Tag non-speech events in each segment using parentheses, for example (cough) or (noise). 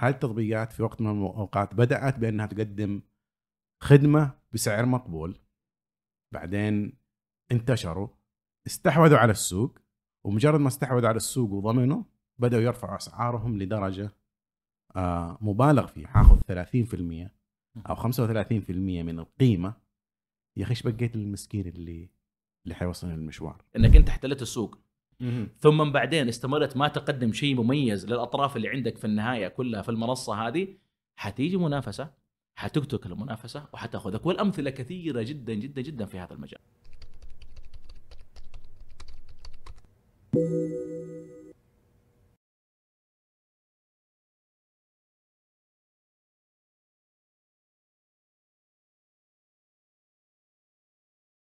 هذه التطبيقات في وقت من الأوقات بدأت بأنها تقدم خدمة بسعر مقبول؟ بعدين انتشروا استحوذوا على السوق ومجرد ما استحوذوا على السوق وضمنوا بدأوا يرفعوا أسعارهم لدرجة آه مبالغ فيه حاخذ 30% أو 35% من القيمة. يا أخي إيش بقيت للمسكين اللي اللي حيوصلني المشوار إنك أنت احتلت السوق. ثم بعدين استمرت ما تقدم شيء مميز للأطراف اللي عندك في النهاية كلها في المنصة هذه حتيجي منافسة حتقتلك المنافسة وحتأخذك. والأمثلة كثيرة جدا جدا جدا في هذا المجال.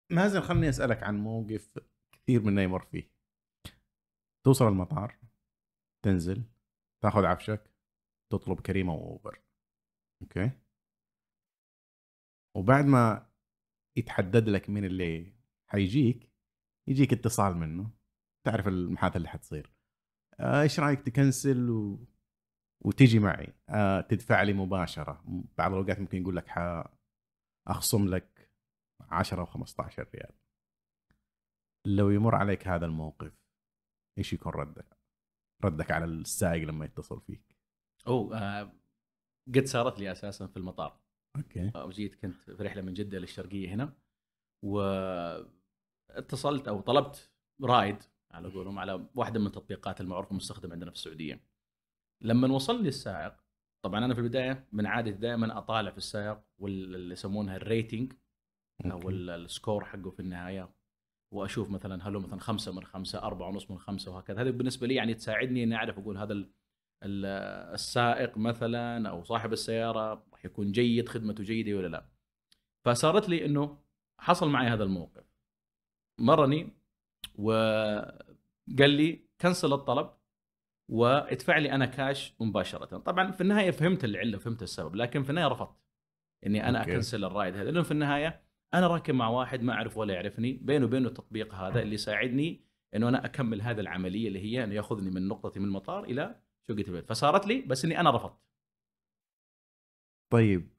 مازن خلني أسألك عن موقف كثير منا يمر فيه. توصل المطار تنزل تاخذ عفشك تطلب كريمة وأوبر. أوكي؟ وبعد ما يتحدد لك مين اللي حيجيك يجيك اتصال منه. تعرف المحادثة اللي حتصير. آه، إيش رأيك تكنسل و... وتيجي معي؟ آه، تدفع لي مباشرة. بعض الأوقات ممكن يقول لك أخصم لك 10 أو 15 ريال. لو يمر عليك هذا الموقف إيش يكون ردك؟ ردك على السائق لما يتصل فيك. أوه آه قد صارت لي أساسا في المطار. أوكي. آه، جيت كنت في رحلة من جدة للشرقية هنا واتصلت أو طلبت رايد على قولهم على واحدة من التطبيقات المعروفة المستخدمة عندنا في السعودية. لما وصلني السائق طبعا أنا في البداية من عادتي دائما أطالع في السائق واللي يسمونها ال rating أو. ال score حقه في النهاية. وأشوف مثلا هل هو مثلا خمسة من خمسة أربعة ونص من خمسة وهكذا. هذه بالنسبة لي يعني تساعدني إني أعرف أقول هذا ال- ال- السائق مثلا أو صاحب السيارة راح يكون جيد خدمته جيدة ولا لا. فصارت لي إنه حصل معي هذا الموقف. مرني وقال لي كنسل الطلب وادفع لي أنا كاش مباشرة. طبعا في النهاية فهمت العلة فهمت السبب لكن في النهاية رفضت إني أنا. أكنسل الرايد هذا لأنه في النهاية أنا راكب مع واحد ما أعرف ولا يعرفني بينه وبينه التطبيق هذا اللي يساعدني إنه أنا أكمل هذه العملية اللي هي إنه يأخذني من نقطتي من المطار إلى شقه البيت فصارت لي بس إني أنا رفضت. طيب.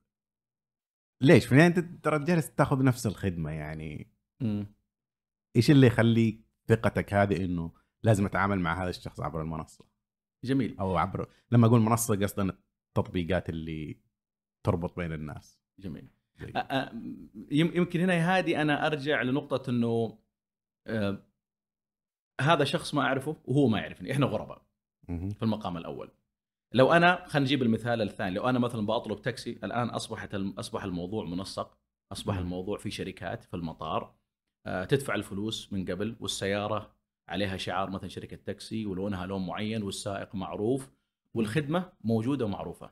ليش؟ في النهاية أنت ترى جالس تأخذ نفس الخدمة يعني. إيش اللي يخليك ثقتك هذه إنه لازم أتعامل مع هذا الشخص عبر المنصة؟ جميل. أو عبر لما أقول منصة قصدا التطبيقات اللي تربط بين الناس. جميل. يمكن هنا هذه أنا أرجع لنقطة إنه آه، هذا شخص ما أعرفه وهو ما يعرفني إحنا غرباء. في المقام الأول لو أنا خلينا نجيب المثال الثاني لو أنا مثلا بطلب تاكسي الآن اصبحت أصبح الموضوع منسق أصبح. الموضوع في شركات في المطار آه، تدفع الفلوس من قبل والسيارة عليها شعار مثلا شركة تاكسي ولونها لون معين والسائق معروف والخدمة موجودة ومعروفة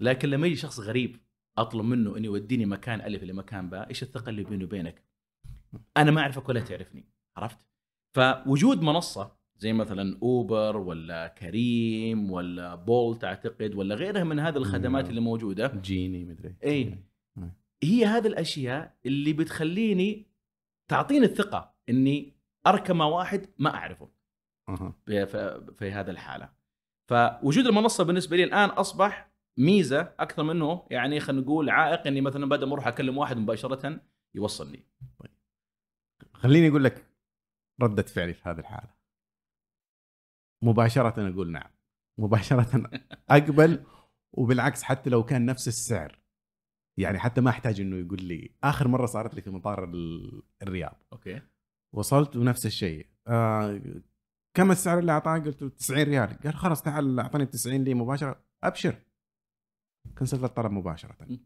لكن لما يجي شخص غريب أطلب منه إنه يوديني مكان ألف لمكان باء إيش الثقة اللي بيني وبينك؟ أنا ما أعرفك ولا تعرفني عرفت؟ فوجود منصة زي مثلا أوبر ولا كريم ولا بولت أعتقد ولا غيرها من هذه الخدمات. اللي موجودة جيني مدري إي. هي هذه الأشياء اللي بتخليني تعطيني الثقة إني أركب مع واحد ما أعرفه. في, في, في هذه الحالة. فوجود المنصة بالنسبة لي الآن أصبح ميزة أكثر منه يعني خلينا نقول عائق إني مثلا بدل ما أروح أكلم واحد مباشرة يوصلني. خليني أقول لك ردة فعلي في هذه الحالة. مباشرة أقول نعم. مباشرة (laughs) أقبل وبالعكس حتى لو كان نفس السعر يعني حتى ما أحتاج إنه يقول لي. آخر مرة صارت لي في مطار ال- الرياض. أوكي. وصلت ونفس الشيء. آه كم السعر اللي أعطاه؟ قلت له 90 ريال. قال خلاص تعال أعطاني 90 لي مباشرة أبشر. كنسلت الطلب مباشرة.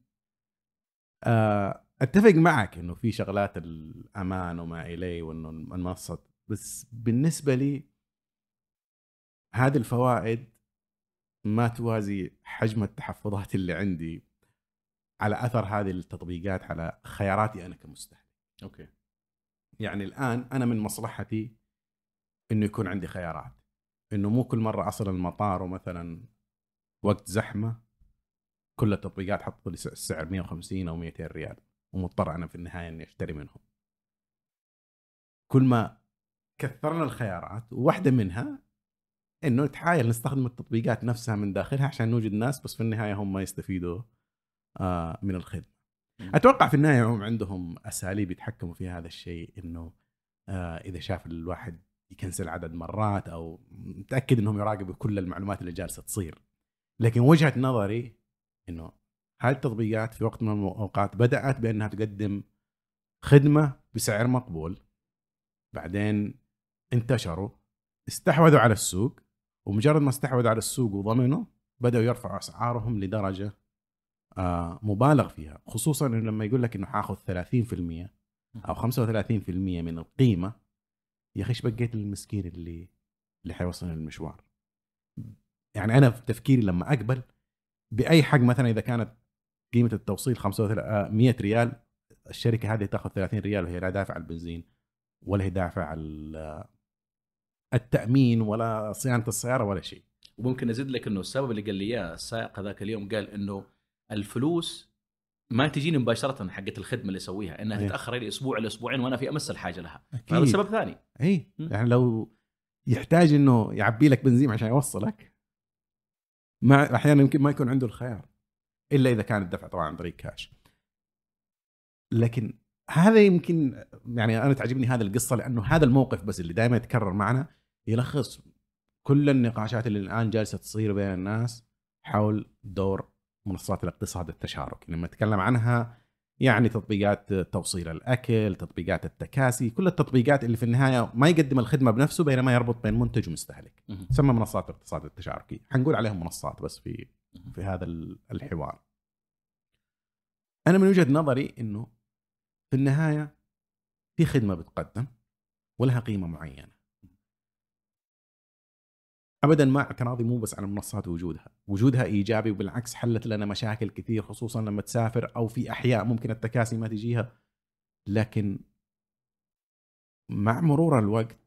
آه أتفق معك إنه في شغلات الأمان وما اليه وإنه المنصة بس بالنسبة لي هذه الفوائد ما توازي حجم التحفظات اللي عندي على أثر هذه التطبيقات على خياراتي أنا كمستهلك. أوكي. يعني الآن أنا من مصلحتي إنه يكون عندي خيارات. إنه مو كل مرة أصل المطار ومثلا وقت زحمة كل التطبيقات حطوا لي السعر 150 أو 200 ريال ومضطر أنا في النهاية إني أشتري منهم كل ما كثرنا الخيارات وواحده منها إنه نتحايل نستخدم التطبيقات نفسها من داخلها عشان نوجد ناس بس في النهاية هم يستفيدوا آه من الخدمة. أتوقع في النهاية هم عندهم أساليب يتحكموا في هذا الشيء إنه آه إذا شاف الواحد يكنسل عدد مرات أو متأكد إنهم يراقبوا كل المعلومات اللي جالسة تصير. لكن وجهة نظري إنه هذه التطبيقات في وقت من الأوقات بدأت بأنها تقدم خدمة بسعر مقبول. بعدين انتشروا استحوذوا على السوق ومجرد ما استحوذوا على السوق وضمنوا بدأوا يرفعوا أسعارهم لدرجة آه مبالغ فيها. خصوصا إنه لما يقول لك إنه حاخذ 30% أو 35% من القيمة يا أخي إيش بقيت للمسكين اللي اللي حيوصل المشوار يعني أنا في تفكيري لما أقبل بأي حق مثلا إذا كانت قيمة التوصيل 35 100 ريال الشركة هذه تأخذ 30 ريال وهي لا دافعه البنزين ولا هي دافعه ال- التأمين ولا صيانة السيارة ولا شيء. وممكن أزيد لك إنه السبب اللي قال لي إياه السائق هذاك اليوم قال إنه الفلوس ما تجيني مباشرة حقت الخدمة اللي أسويها إنها إيه. تتأخر لي أسبوع إلى أسبوعين وأنا في أمس الحاجة لها. أكيد. هذا سبب ثاني. اي. يعني لو يحتاج إنه يعبي لك بنزين عشان يوصلك ما أحيانا يمكن ما يكون عنده الخيار إلا إذا كان الدفع طبعا عن طريق كاش لكن هذا يمكن يعني أنا تعجبني هذه القصة لأنه هذا الموقف بس اللي دائما يتكرر معنا يلخص كل النقاشات اللي الآن جالسة تصير بين الناس حول دور منصات الاقتصاد التشاركي. لما نتكلم عنها يعني تطبيقات توصيل الأكل، تطبيقات التكاسي، كل التطبيقات اللي في النهاية ما يقدم الخدمة بنفسه بينما يربط بين منتج ومستهلك. تسمى منصات الاقتصاد التشاركي، حنقول عليهم منصات بس في في هذا ال- الحوار. أنا من وجهة نظري إنه في النهاية في خدمة بتقدم ولها قيمة معينة. ابدا ما اعتراضي مو بس على المنصات وجودها، وجودها إيجابي وبالعكس حلت لنا مشاكل كثير خصوصا لما تسافر أو في أحياء ممكن التكاسي ما تجيها. لكن مع مرور الوقت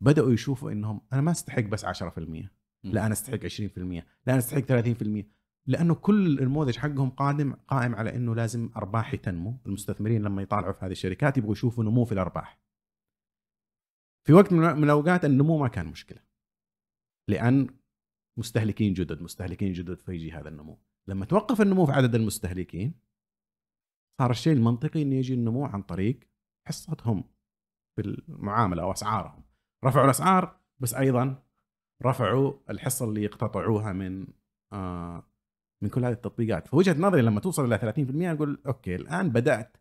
بدأوا يشوفوا إنهم أنا ما أستحق بس 10% لا أنا أستحق 20% لا أنا أستحق 30% لأنه كل النموذج حقهم قادم قائم على إنه لازم ارباحي تنمو المستثمرين لما يطالعوا في هذه الشركات يبغوا يشوفوا نمو في الأرباح. في وقت من من الأوقات النمو ما كان مشكلة. لأن مستهلكين جدد مستهلكين جدد فيجي هذا النمو. لما توقف النمو في عدد المستهلكين صار الشيء المنطقي إنه يجي النمو عن طريق حصتهم في المعاملة أو أسعارهم. رفعوا الأسعار بس أيضا رفعوا الحصة اللي يقتطعوها من آه من كل هذه التطبيقات. فوجهه نظري لما توصل إلى 30% أقول أوكي الآن بدأت.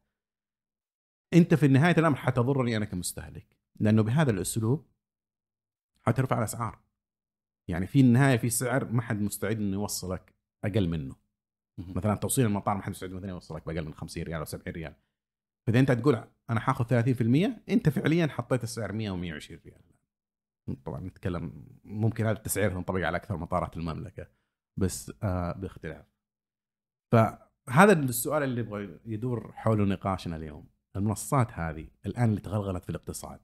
أنت في نهايه الأمر حتضرني أنا كمستهلك لأنه بهذا الأسلوب حترفع الأسعار. يعني في النهاية في سعر ما حد مستعد إنه يوصلك أقل منه. مثلا توصيل المطار ما حد مستعد مثلا يوصلك بأقل من 50 ريال أو 70 ريال. فإذا أنت تقول أنا حاخذ 30% أنت فعليا حطيت السعر 100 و120 ريال. طبعا نتكلم ممكن هذا التسعير تنطبق على أكثر مطارات المملكة بس آه باختلاف. فهذا السؤال اللي يبغى يدور حوله نقاشنا اليوم. المنصات هذه الآن اللي تغلغلت في الاقتصاد.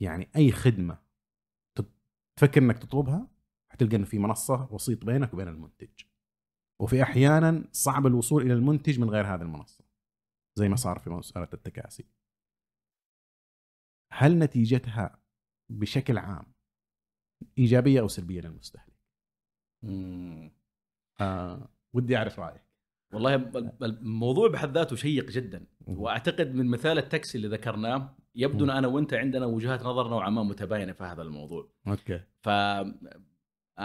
يعني أي خدمة تفكر إنك تطلبها؟ حتلقى إنه في منصة وسيط بينك وبين المنتج. وفي أحيانا صعب الوصول إلى المنتج من غير هذه المنصة. زي ما صار في مسألة التكاسي. هل نتيجتها بشكل عام إيجابية أو سلبية للمستهلك؟ آه ودي أعرف رأيك. والله ال- الموضوع بحد ذاته شيق جدا. وأعتقد من مثال التاكسي اللي ذكرناه يبدو ان أنا وأنت عندنا وجهات نظر نوعا ما متباينة في هذا الموضوع. okay. ف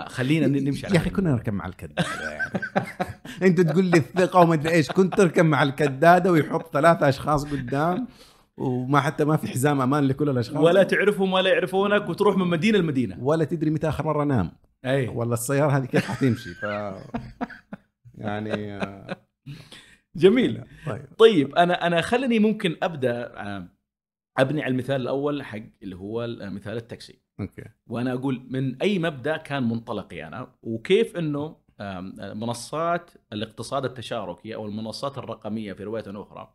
خلينا ن- نمشي على يا أخي كنا نركب مع الكداده يعني. (laughs) أنت تقول لي الثقة وما أدري إيش. كنت تركب مع الكداده ويحط ثلاثة أشخاص قدام وما حتى ما في حزام أمان لكل الأشخاص. ولا تعرفهم ولا يعرفونك وتروح من مدينة لمدينة. ولا تدري متى آخر مرة نام. أي. ولا السيارة هذه كيف حتمشي؟ ف يعني آه، جميل. طيب. طيب أنا أنا خلني ممكن أبدأ آه، أبني على المثال الأول حق اللي هو مثال التاكسي okay وأنا أقول من أي مبدأ كان منطلقي أنا وكيف إنه منصات الاقتصاد التشاركي أو المنصات الرقمية في رواية أخرى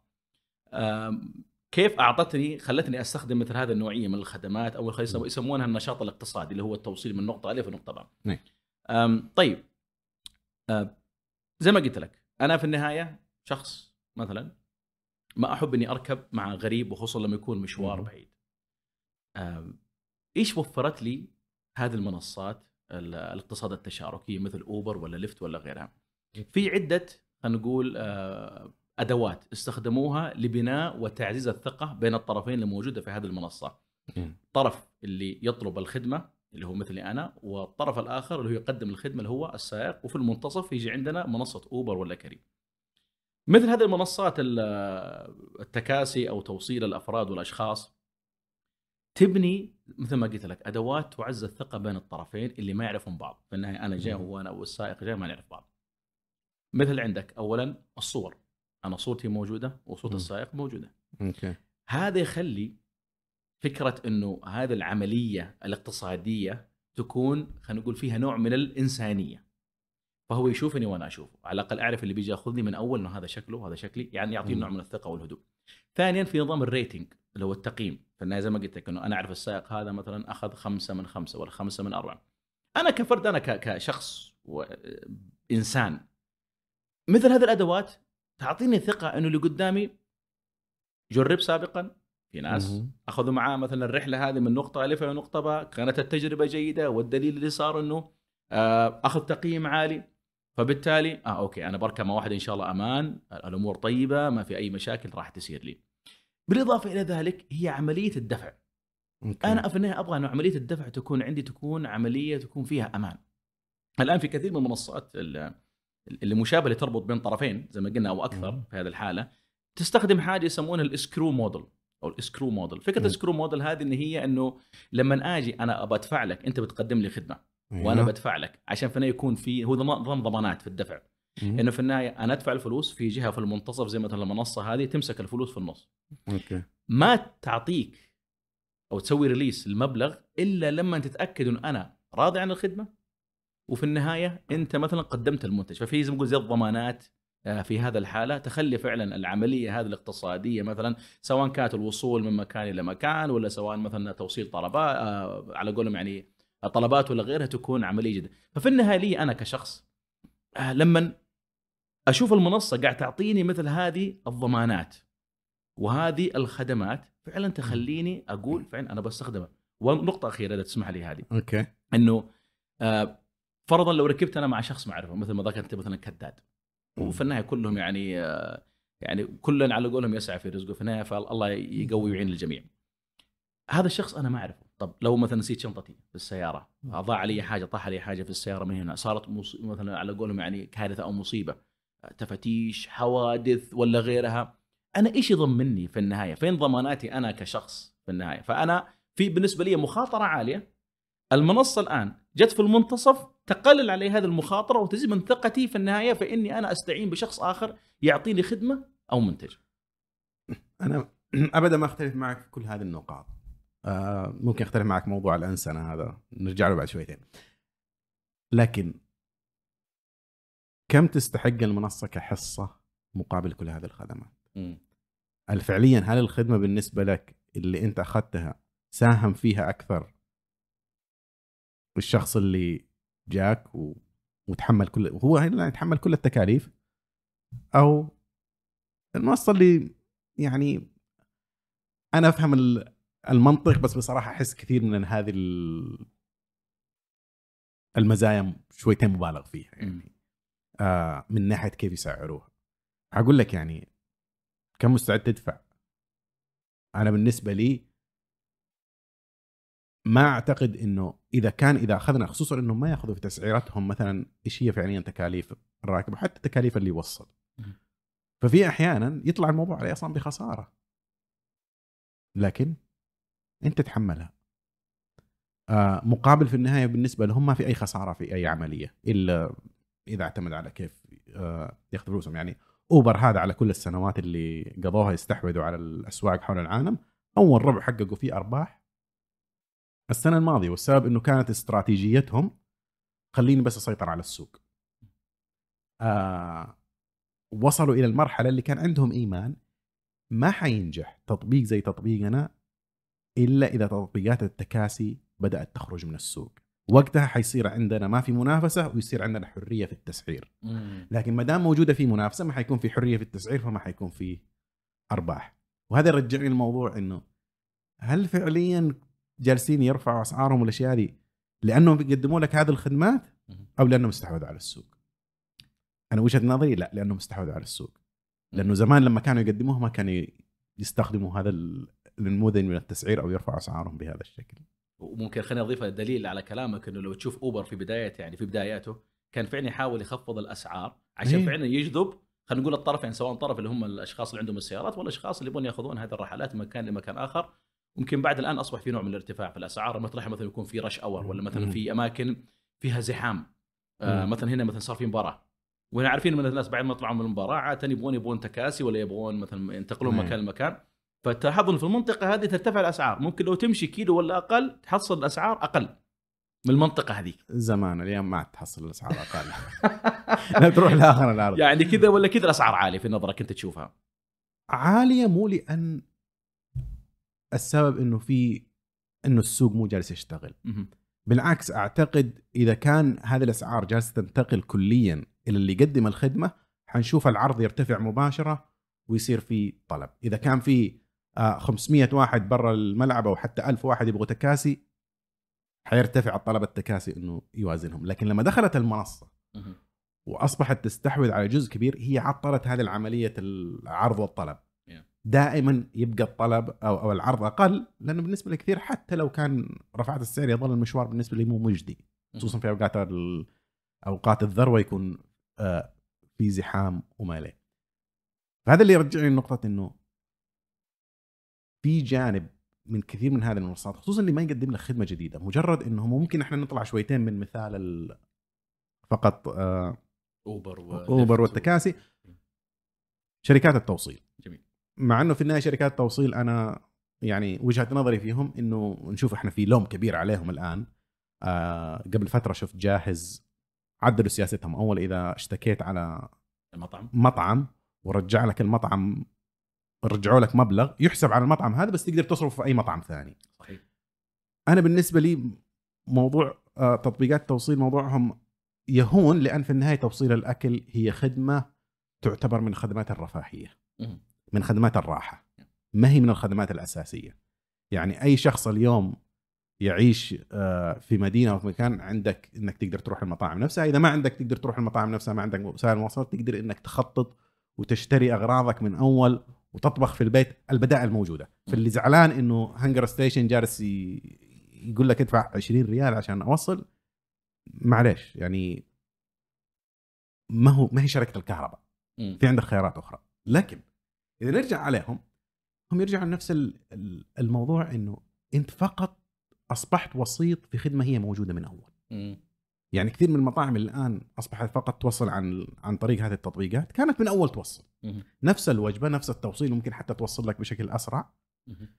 كيف أعطتني خلتني أستخدم مثل هذه النوعية من الخدمات أو يسمونها النشاط الاقتصادي اللي هو التوصيل من نقطة ألف لنقطة باء. نعم. طيب زي ما قلت لك أنا في النهاية شخص مثلا ما أحب إني أركب مع غريب وخصوصا لما يكون مشوار مم. بعيد. إيش وفرت لي هذه المنصات ال- الاقتصاد التشاركي مثل أوبر ولا ليفت ولا غيرها. في عدة خلينا نقول آه، أدوات استخدموها لبناء وتعزيز الثقة بين الطرفين اللي موجودة في هذه المنصة. الطرف اللي يطلب الخدمة اللي هو مثلي أنا والطرف الآخر اللي هو يقدم الخدمة اللي هو السائق وفي المنتصف يجي عندنا منصة أوبر ولا كريم. مثل هذه المنصات ال- التكاسي أو توصيل الأفراد والأشخاص تبني مثل ما قلت لك أدوات تعزز الثقة بين الطرفين اللي ما يعرفون بعض، في النهاية أنا جاي. وأنا والسائق جاي ما نعرف بعض. مثل عندك اولا الصور أنا صورتي موجودة وصوت. السائق موجودة. أوكي هذا يخلي فكرة إنه هذه العملية الاقتصادية تكون خلينا نقول فيها نوع من الإنسانية. فهو يشوفني وأنا أشوفه، على الأقل أعرف اللي بيجي يأخذني من أول إنه هذا شكله وهذا شكلي، يعني يعطيني مم. نوع من الثقة والهدوء. ثانيا في نظام ال rating اللي هو التقييم، في النهايه زي ما قلت لك إنه أنا أعرف السائق هذا مثلا أخذ خمسة من خمسة ولا خمسة من أربعة. أنا كفرد أنا كشخص وانسان مثل هذه الأدوات تعطيني ثقة إنه اللي قدامي جرب سابقا في ناس. أخذوا معاه مثلا الرحلة هذه من نقطة ألف إلى نقطة باء كانت التجربة جيدة والدليل اللي صار إنه آه، أخذ تقييم عالي فبالتالي آه okay أنا بركب مع واحد إن شاء الله أمان الأمور طيبة ما في أي مشاكل راح تصير لي بالإضافة إلى ذلك هي عملية الدفع okay. أنا في النهاية أبغى إنه عملية الدفع تكون عندي تكون عملية تكون فيها أمان الآن في كثير من المنصات ال- اللي مشابهة اللي تربط بين طرفين زي ما قلنا أو أكثر. في هذه الحالة تستخدم حاجة يسمونها ال escrow model أو ال escrow model فكرة. ال escrow model هذه إن هي إنه لما أجي أنا أبغى أدفع لك أنت بتقدم لي خدمة أيوه. وأنا بدفع لك عشان في النهاية يكون في هو نظام ضمانات في الدفع. مم. إنه في النهاية أنا أدفع الفلوس في جهة في المنتصف زي مثلا المنصة هذه تمسك الفلوس في النص. OK. ما تعطيك أو تسوي release المبلغ إلا لما تتأكد ان أنا راضي عن الخدمة. وفي النهاية أنت مثلا قدمت المنتج. ففي زي ما نقول زي الضمانات آه، في هذا الحالة تخلي فعلا العملية هذه الاقتصادية مثلا سواء كانت الوصول من مكان إلى مكان ولا سواء مثلا توصيل طلبات آه، على قولهم يعني طلبات ولا غيرها تكون عملية جدا. ففي النهاية لي أنا كشخص آه، لما أشوف المنصة قاعد تعطيني مثل هذه الضمانات وهذه الخدمات فعلا تخليني أقول فعلا أنا بستخدمها. ونقطة أخيرة إذا تسمح لي هذه. أوكي. إنه آه، فرضا لو ركبت أنا مع شخص ما اعرفه مثل ما ذاك أنت مثلا كداد وفي النهاية كلهم يعني آه، يعني كلنا على قولهم يسعى في رزقه في النهاية فالله يقوي ويعين الجميع. هذا الشخص أنا ما أعرفه، طب لو مثلا نسيت شنطتي في السيارة، ضاع علي حاجة طاح علي حاجة في السيارة من هنا، صارت مص... مثلا على قولهم يعني كارثة أو مصيبة، تفتيش، حوادث ولا غيرها، أنا إيش يضمني في النهاية؟ فين ضماناتي أنا كشخص في النهاية؟ فأنا في بالنسبة لي مخاطرة عالية المنصة الآن جت في المنتصف تقلل علي هذه المخاطرة وتزيد من ثقتي في النهاية فاني أنا أستعين بشخص آخر يعطيني خدمة أو منتج. أنا (clears throat) ابدا ما أختلف معك في كل هذه النقاط آه ممكن اختلف معك موضوع الأنسنة هذا. نرجع له بعد شويتين. لكن كم تستحق المنصة كحصة مقابل كل هذه الخدمات؟ هل فعليا هل الخدمة بالنسبة لك اللي أنت أخذتها ساهم فيها أكثر الشخص اللي جاك و... وتحمل كل هو هنا يتحمل كل التكاليف؟ أو المنصة اللي يعني أنا أفهم ال- المنطق بس بصراحة أحس كثير من هذه ال- المزايا شويتين مبالغ فيها يعني. آه من ناحية كيف يسعروها. أقول لك يعني كم مستعد تدفع. أنا بالنسبة لي ما أعتقد إنه إذا كان إذا أخذنا خصوصا إنهم ما يأخذوا في تسعيرتهم مثلا إيش هي فعليا تكاليف الراكب وحتى تكاليف اللي يوصل. ففي أحيانا يطلع الموضوع عليه أصلا بخسارة. لكن انت تتحملها آه مقابل في النهاية بالنسبة لهم ما في أي خسارة في أي عملية إلا إذا اعتمد على كيف آه ياخذ فلوسهم. يعني أوبر هذا على كل السنوات اللي قضوها يستحوذوا على الأسواق حول العالم. أول ربع حققوا فيه أرباح. السنة الماضية والسبب إنه كانت استراتيجيتهم خليني بس أسيطر على السوق. آه وصلوا إلى المرحلة اللي كان عندهم إيمان ما حينجح تطبيق زي تطبيقنا إلا إذا تطبيقات التكاسي بدأت تخرج من السوق. وقتها حيصير عندنا ما في منافسة ويصير عندنا حرية في التسعير. لكن ما دام موجودة في منافسة ما حيكون في حرية في التسعير فما حيكون في أرباح. وهذا يرجعني الموضوع إنه هل فعليا جالسين يرفعوا أسعارهم والاشياء هذه لأنهم بيقدموا لك هذه الخدمات. أو لأنهم استحوذوا على السوق؟ أنا وجهة نظري لا لأنهم استحوذوا على السوق. لأنه زمان لما كانوا يقدموها ما كانوا يستخدموا هذا النموذج من التسعير أو يرفعوا أسعارهم بهذا الشكل وممكن خليني أضيف دليل على كلامك إنه لو تشوف أوبر في بدايه يعني في بداياته كان فعلا يحاول يخفض الأسعار عشان إيه. فعلا يجذب خلينا نقول الطرفين سواء طرف اللي هم الأشخاص اللي عندهم السيارات ولا الاشخاص اللي يبغون يأخذون هذه الرحلات من مكان لمكان آخر ممكن بعد الآن أصبح في نوع من الارتفاع في الأسعار مطرح مثلا يكون في رش أور ولا مثلا. في أماكن فيها زحام آه. مثلا هنا مثلا صار في مباراة وهنا عارفين من الناس بعد ما يطلعوا من المباراة عادة يبغون يبغون تكاسي ولا يبغون مثلا ينتقلون نعم. مكان لمكان فتلاحظون في المنطقة هذه ترتفع الأسعار. ممكن لو تمشي كيلو ولا أقل تحصل الأسعار أقل من المنطقة هذيك. زمان اليوم ما عاد تحصل الأسعار أقل. (laughs) لا تروح لآخر الأرض. يعني كذا ولا كذا الأسعار عالية في نظرك أنت تشوفها؟ عالية مو لأن السبب إنه في إنه السوق مو جالس يشتغل. بالعكس أعتقد إذا كان هذه الأسعار جالسة تنتقل كليا إلى اللي يقدم الخدمة حنشوف العرض يرتفع مباشرة ويصير في طلب. إذا كان في 500 واحد برا الملعب أو حتى 1000 واحد يبغوا تكاسي حيرتفع الطلب التكاسي إنه يوازنهم. لكن لما دخلت المنصة. وأصبحت تستحوذ على جزء كبير هي عطلت هذه العملية العرض والطلب. دائما يبقى الطلب أو أو العرض أقل لأنه بالنسبة لكثير حتى لو كان رفعت السعر يظل المشوار بالنسبة لي مو مجدي. خصوصا في أوقات أوقات الذروة يكون آه، في زحام وما إليه. فهذا اللي يرجعني لنقطة إنه في جانب من كثير من هذه المنصات خصوصا اللي ما يقدم لك خدمة جديدة مجرد إنه ممكن إحنا نطلع شويتين من مثال ال- فقط آه، اوبر و... اوبر والتكاسي. شركات التوصيل. جميل. مع إنه في النهاية شركات التوصيل أنا يعني وجهة نظري فيهم إنه نشوف إحنا في لوم كبير عليهم الآن. آه قبل فترة شفت جاهز عدلوا سياستهم. أول إذا اشتكيت على المطعم. مطعم ورجع لك المطعم رجعوا لك مبلغ يحسب على المطعم هذا بس تقدر تصرفه في أي مطعم ثاني. صحيح. أنا بالنسبة لي موضوع آه، تطبيقات التوصيل موضوعهم يهون لأن في النهاية توصيل الأكل هي خدمة تعتبر من خدمات الرفاهية. من خدمات الراحة ما هي من الخدمات الأساسية. يعني أي شخص اليوم يعيش آه، في مدينة أو في مكان عندك إنك تقدر تروح المطاعم نفسها إذا ما عندك تقدر تروح المطاعم نفسها ما عندك وسائل مواصلات تقدر إنك تخطط وتشتري أغراضك من أول وتطبخ في البيت البدائل موجوده فاللي زعلان إنه هنجر ستيشن جالس يقول لك ادفع 20 ريال عشان أوصل معليش يعني ما هو ما هي شركة الكهرباء. في عندك خيارات أخرى. لكن إذا نرجع عليهم هم يرجعوا لنفس ال- ال- الموضوع إنه أنت فقط أصبحت وسيط في خدمة هي موجودة من أول. يعني كثير من المطاعم اللي الآن أصبحت فقط توصل عن عن طريق هذه التطبيقات كانت من أول توصل مهم. نفس الوجبة نفس التوصيل ممكن حتى توصل لك بشكل أسرع مهم.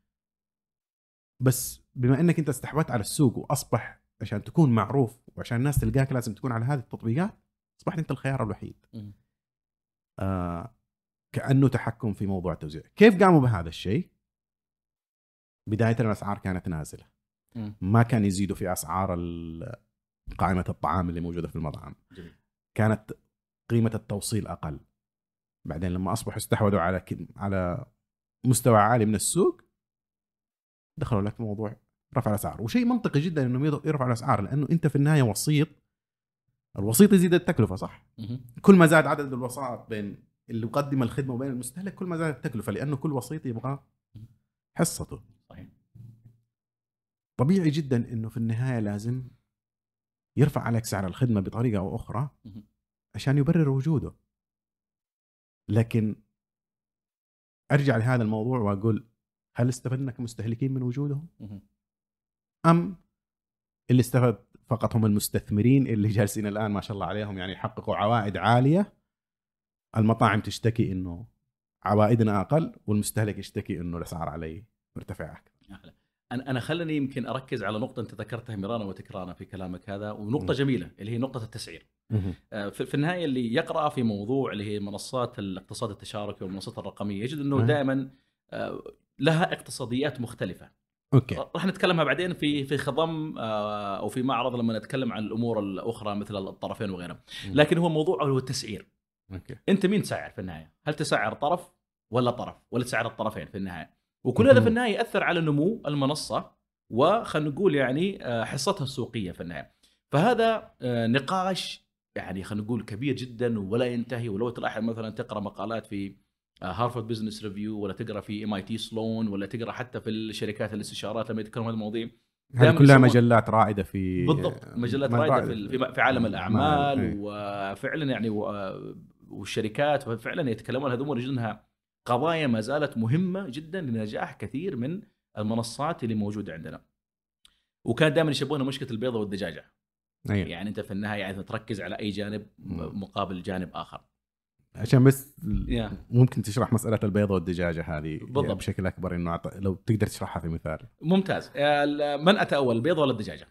بس بما إنك أنت استحوذت على السوق وأصبح عشان تكون معروف وعشان الناس تلقاك لازم تكون على هذه التطبيقات أصبحت أنت الخيار الوحيد. آه كأنه تحكم في موضوع التوزيع كيف قاموا بهذا الشيء بداية الأسعار كانت نازلة. ما كان يزيدوا في أسعار ال- قائمة الطعام اللي موجودة في المطعم. جميل. كانت قيمة التوصيل أقل. بعدين لما أصبحوا استحوذوا على على مستوى عالي من السوق دخلوا لك موضوع رفع الأسعار. وشيء منطقي جدا إنهم يرفعوا الأسعار لأنه أنت في النهاية وسيط. الوسيط يزيد التكلفة صح؟ مهم. كل ما زاد عدد الوسائط بين اللي يقدم الخدمة وبين المستهلك كل ما زادت التكلفة لأنه كل وسيط يبغى حصته. صحيح. طبيعي جدا إنه في النهاية لازم يرفع عليك سعر الخدمة بطريقة أو أخرى. عشان يبرر وجوده لكن أرجع لهذا الموضوع وأقول هل استفدنا كمستهلكين من وجودهم. أم اللي استفاد فقط هم المستثمرين اللي جالسين الآن ما شاء الله عليهم يعني يحققوا عوائد عالية المطاعم تشتكي إنه عوائدنا أقل والمستهلك يشتكي إنه الأسعار علي مرتفعة أكثر. أنا أنا خلني يمكن أركز على نقطة أنت ذكرتها مرارا وتكرارا في كلامك هذا ونقطة. جميلة اللي هي نقطة التسعير. آه، في النهاية اللي يقرأ في موضوع اللي هي منصات الاقتصاد التشاركي والمنصات الرقمية يجد أنه. دائما آه، لها اقتصاديات مختلفة. OK. راح نتكلمها بعدين في في خضم آه، أو في معرض لما نتكلم عن الأمور الأخرى مثل الطرفين وغيرها لكن هو موضوع هو التسعير. OK. أنت مين تسعر في النهاية؟ هل تسعر طرف ولا طرف؟ ولا تسعر الطرفين في النهاية؟ وكل هذا في. النهاية يأثر على نمو المنصة وخلينا نقول يعني آه، حصتها السوقية في النهاية فهذا آه، نقاش يعني خلينا نقول كبير جدا ولا ينتهي ولو تلاحظ مثلا تقرأ مقالات في Harvard Business Review ولا تقرأ في MIT Sloan ولا تقرأ حتى في الشركات الاستشارات لما يتكلموا عن المواضيع هذه كلها مجلات رائدة في بالضبط مجلات رائدة في في- في عالم ما- الأعمال إيه. وفعلا يعني و- والشركات فعلا يتكلمون هذول يجد انها قضايا ما زالت مهمة جدا لنجاح كثير من المنصات اللي موجودة عندنا. وكان دائما يشبهونها مشكلة البيضة والدجاجة، أيوة. يعني أنت في النهاية يعني تركز على أي جانب. مقابل جانب آخر. عشان بس يا. ممكن تشرح مسألة البيضة والدجاجة هذه بالضبط. بشكل أكبر إنه لو تقدر تشرحها في مثال ممتاز من أتى أول البيضة ولا الدجاجة؟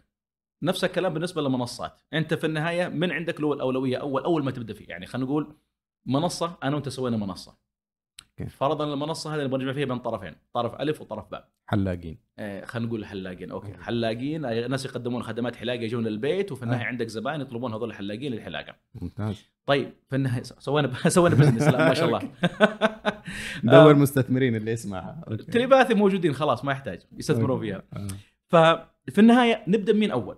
نفس الكلام بالنسبة للمنصات، أنت في النهاية من عندك له الأولوية أول أول ما تبدأ فيه، يعني خلينا نقول منصة أنا وأنت سوينا منصة. فرضا المنصة هذه اللي بنجمع فيها بين طرفين، طرف ألف وطرف باء. حلاقين آه، خلينا نقول حلاقين OK مم. حلاقين ناس يقدمون خدمات حلاقة يجون للبيت وفي النهاية آه. عندك زبائن يطلبون هذول الحلاقين للحلاقة. ممتاز طيب في النهاية سوينا (laughs) سوينا business لا ما شاء الله. (laughs) (laughs) دور آه، مستثمرين اللي يسمعها. telepathy موجودين خلاص ما يحتاج يستثمرون. فيها. آه. ففي النهاية نبدأ من أول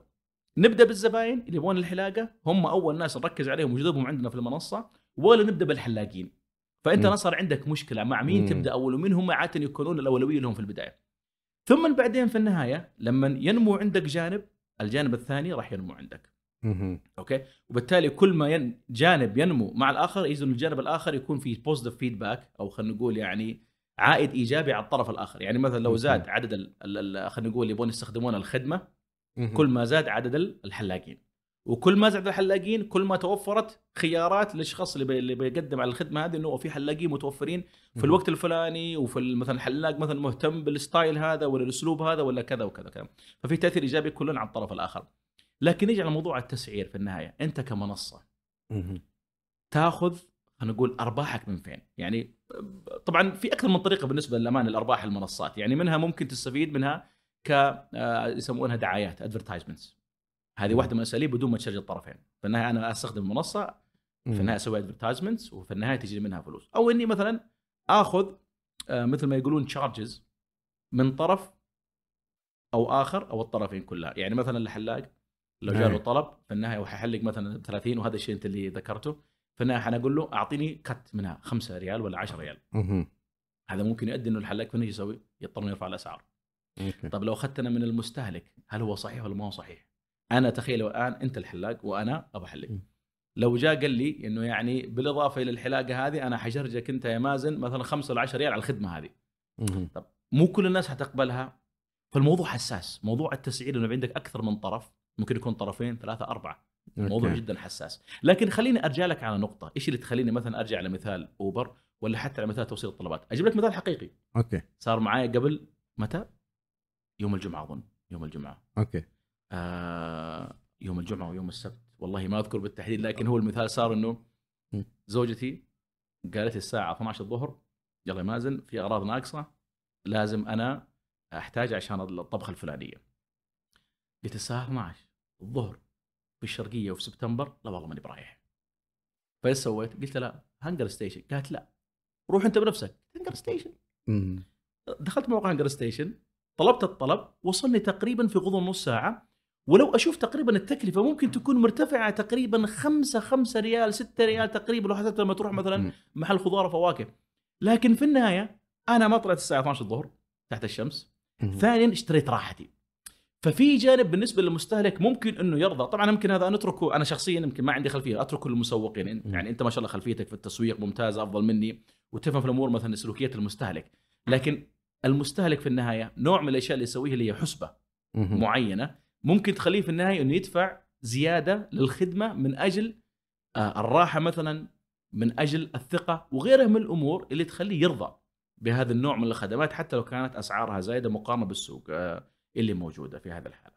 نبدأ بالزباين اللي يبغون الحلاقة هم أول ناس نركز عليهم وجذبهم عندنا في المنصة ولا نبدأ بالحلاقين فأنت مم. صار عندك مشكلة مع مين مم. تبدأ اول ومين هم عادة يكونون الأولوية لهم في البداية ثم بعدين في النهاية لما ينمو عندك جانب الجانب الثاني راح ينمو عندك مهم. OK وبالتالي كل ما ين... جانب ينمو مع الآخر يجوز ان الجانب الآخر يكون فيه positive feedback أو خلينا نقول يعني عائد إيجابي على الطرف الآخر يعني مثلا لو مم. زاد عدد. خلينا نقول اللي يبغون يستخدمون الخدمة. كل ما زاد عدد ال- الحلاقين وكل ما زاد الحلاقين كل ما توفرت خيارات للشخص اللي, بي... اللي بيقدم على الخدمة هذه إنه في حلاقين متوفرين في. الوقت الفلاني وفي مثلا الحلاق مثلا مهتم بال style هذا ولا الأسلوب هذا ولا كذا وكذا كذا ففي تأثير إيجابي كلنا على الطرف الآخر لكن نيجي على موضوع التسعير في النهاية أنت كمنصة. تاخذ خلينا نقول أرباحك من فين؟ يعني طبعا في أكثر من طريقة بالنسبة للأمان الأرباح المنصات، يعني منها ممكن تستفيد منها ك آه، يسمونها دعايات advertisements. هذه واحدة من الأساليب بدون ما charge الطرفين، في النهاية أنا أستخدم المنصه في النهاية أسوي advertisements وفي النهاية تجي منها فلوس، أو إني مثلا آخذ آه، مثل ما يقولون charges من طرف أو آخر أو الطرفين كلها، يعني مثلا الحلاق لو جاء له. طلب في النهاية وحيحلق مثلا ب 30 وهذا الشيء أنت اللي ذكرته في النهاية حنقول له أعطيني cut منها 5 ريال ولا 10 ريال. هذا ممكن يؤدي إنه الحلاق فين يسوي؟ يضطر يرفع الأسعار. طيب لو أخذتنا من المستهلك هل هو صحيح ولا ما هو صحيح؟ أنا تخيل الآن أنت الحلاق وأنا ابى احلق. لو جاء قال لي إنه يعني بالإضافة إلى الحلاقة هذه أنا حشرجك أنت يا مازن مثلا 5 ولا 10 ريال على الخدمة هذه. مهم. مو كل الناس حتقبلها؟ فالموضوع حساس. موضوع التسعير إنه عندك أكثر من طرف ممكن يكون طرفين ثلاثة أربعة. موضوع أوكي. جدا حساس. لكن خليني أرجع لك على نقطة. إيش اللي تخليني مثلا أرجع لمثال أوبر ولا حتى على مثال توصيل الطلبات؟ أجيب لك مثال حقيقي. OK. صار معايا قبل متى؟ يوم الجمعة أظن. يوم الجمعة. OK. آه يوم الجمعة ويوم السبت والله ما أذكر بالتحديد لكن هو المثال صار إنه. زوجتي قالت الساعة 12 الظهر يلا مازن في أغراض ناقصة لازم أنا أحتاج عشان الطبخة الفلانية قلت الساعة 12 الظهر في الشرقيه وفي سبتمبر لا والله ماني برايح فإيش سويت؟ قلت لا هنجر ستيشن قالت لا روح أنت بنفسك هنجر ستيشن. دخلت موقع هنجر ستيشن طلبت الطلب وصلني تقريبا في غضون نص ساعة ولو أشوف تقريبا التكلفة ممكن تكون مرتفعة تقريبا 5 5 ريال 6 ريال تقريبا لو حتى لما تروح مثلا. محل خضار وفواكه لكن في النهاية أنا ما طلعت الساعة 12 الظهر تحت الشمس. ثانيا اشتريت راحتي ففي جانب بالنسبة للمستهلك ممكن إنه يرضى طبعا يمكن هذا نتركه أنا شخصيا يمكن ما عندي خلفية أتركه للمسوقين. يعني أنت ما شاء الله خلفيتك في التسويق ممتازه أفضل مني وتفهم في الأمور مثلا سلوكيات المستهلك لكن المستهلك في النهاية نوع من الأشياء اللي يسويها اللي هي حسبة. معينة ممكن تخليه في النهاية إنه يدفع زيادة للخدمة من أجل آه، الراحة مثلا من أجل الثقة وغيرها من الأمور اللي تخليه يرضى بهذا النوع من الخدمات حتى لو كانت أسعارها زايدة مقارنة بالسوق آه، اللي موجودة في هذا الحالة.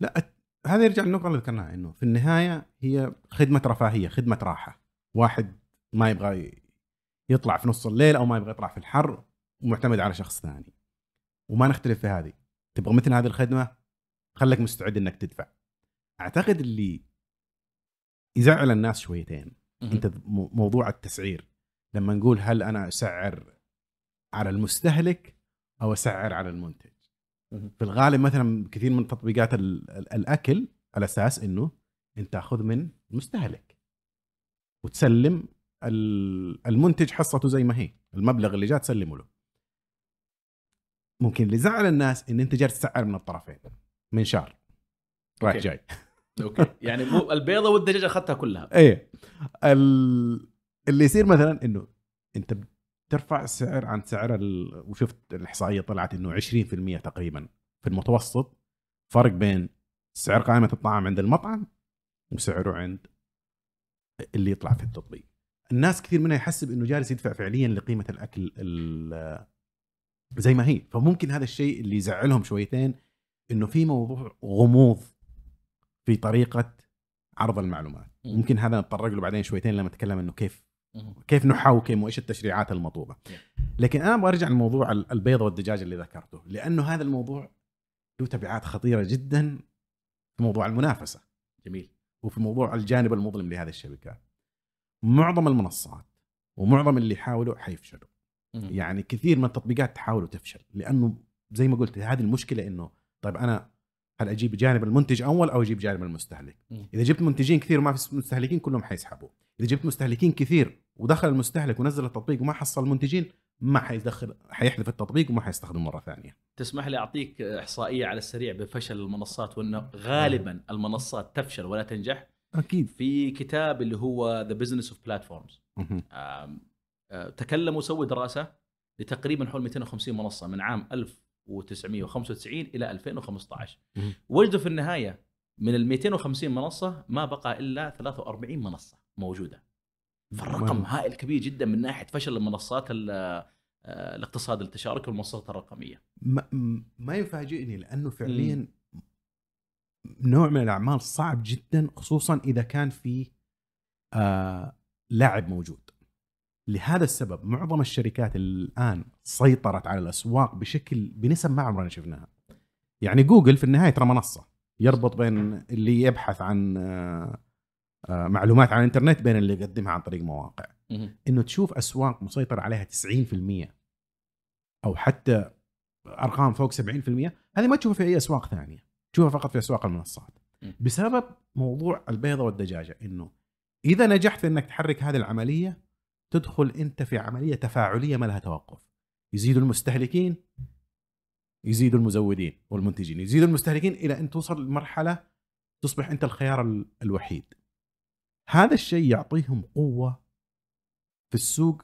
لا هذا يرجع للنقطة اللي ذكرناها إنه في النهاية هي خدمة رفاهية، خدمة راحة. واحد ما يبغى يطلع في نص الليل أو ما يبغى يطلع في الحر ومعتمد على شخص ثاني. وما نختلف في هذه. تبغى مثل هذه الخدمة خليك مستعد إنك تدفع. أعتقد اللي يزعل الناس شويتين. أنت موضوع التسعير. لما نقول هل أنا أسعر على المستهلك أو أسعر على المنتج. في الغالب مثلا كثير من تطبيقات ال- ال- الأكل على أساس إنه أنت تأخذ من المستهلك. وتسلم ال- المنتج حصته زي ما هي. المبلغ اللي جاء تسلمه له. ممكن اللي زعل الناس إن أنت جالس تسعر من الطرفين. من شهر رايح OK. جاي. (laughs) OK. يعني مو البيضة والدجاجه أخذتها كلها. إيه. ال... اللي يصير مثلا إنه أنت بترفع السعر عن سعر ال... وشفت الإحصائية طلعت إنه 20% تقريبا في المتوسط. فرق بين سعر قائمة الطعام عند المطعم وسعره عند اللي يطلع في التطبيق. الناس كثير منها يحسب إنه جالس يدفع فعليا لقيمة الأكل ال... زي ما هي. فممكن هذا الشيء اللي يزعلهم شويتين إنه في موضوع غموض في طريقة عرض المعلومات. مم. ممكن هذا نتطرق له بعدين شويتين لما نتكلم إنه كيف. كيف نحوكم وإيش التشريعات المطلوبة. لكن أنا أبغى أرجع لموضوع ال- البيض والدجاج اللي ذكرته لأنه هذا الموضوع له تبعات خطيرة جدا في موضوع المنافسة. جميل. وفي موضوع الجانب المظلم لهذه الشركات معظم المنصات ومعظم اللي يحاولوا حيفشلوا. يعني كثير من التطبيقات تحاول وتفشل لأنه زي ما قلت هذه المشكلة إنه طيب أنا هل أجيب جانب المنتج أول أو أجيب جانب المستهلك؟ إذا جبت منتجين كثير وما في مستهلكين كلهم حيسحبوا، إذا جبت مستهلكين كثير ودخل المستهلك ونزل التطبيق وما حصل منتجين ما حيدخل حيحذف التطبيق وما حيستخدمه مرة ثانية. تسمح لي أعطيك إحصائية على السريع بفشل المنصات وأنه غالبا المنصات تفشل ولا تنجح؟ أكيد. في كتاب اللي هو The Business of Platforms تكلموا وسووا دراسة لتقريبا حول 250 منصة من عام 1995 إلى 2015 مهم. وجدوا في النهاية من ال 250 منصة ما بقى إلا 43 منصة موجودة. فالرقم. هائل كبير جدا من ناحية فشل المنصات ال- آه، الاقتصاد التشاركي والمنصات الرقمية. ما, ما يفاجئني لأنه فعليا نوع من الأعمال صعب جدا خصوصا إذا كان في آه لاعب موجود. لهذا السبب معظم الشركات الآن سيطرت على الأسواق بشكل بنسب ما عمرنا شفناها يعني جوجل في النهاية ترى منصة يربط بين اللي يبحث عن آه آه معلومات عن الإنترنت بين اللي يقدمها عن طريق مواقع. إنه تشوف أسواق مسيطر عليها 90% أو حتى أرقام فوق 70% هذه ما تشوفها في أي أسواق ثانية تشوفها فقط في أسواق المنصات. بسبب موضوع البيضة والدجاجة إنه إذا نجحت في إنك تحرك هذه العملية تدخل أنت في عملية تفاعلية ما لها توقف. يزيدوا المستهلكين يزيدوا المزودين والمنتجين يزيدوا المستهلكين إلى أن توصل لمرحلة تصبح أنت الخيار ال- الوحيد. هذا الشيء يعطيهم قوة في السوق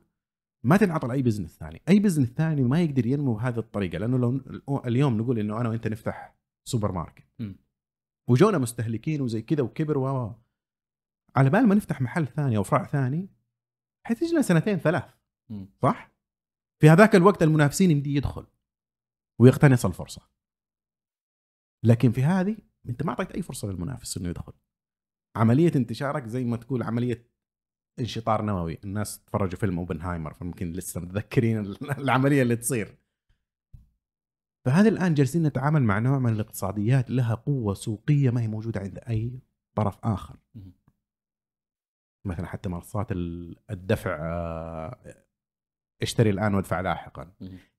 ما تنعطى لأي business ثاني، أي business ثاني ما يقدر ينمو بهذه الطريقة لأنه لو اليوم نقول إنه أنا وأنت نفتح سوبر ماركت م. وجونا مستهلكين وزي كذا وكبر و و- على بال ما نفتح محل ثاني أو فرع ثاني لنا سنتين ثلاث. صح؟ في هذاك الوقت المنافسين يمدي يدخل ويقتنص الفرصة لكن في هذه أنت ما أعطيت أي فرصة للمنافس إنه يدخل عملية انتشارك زي ما تقول عملية انشطار نووي الناس تفرجوا فيلم أوبنهايمر فممكن لسه متذكرين (laughs) العملية اللي تصير فهذا الآن جالسين نتعامل مع نوع من الاقتصاديات لها قوة سوقية ما هي موجودة عند أي طرف آخر. مثلا حتى منصات ال- الدفع آه، اشتري الآن وادفع لاحقا.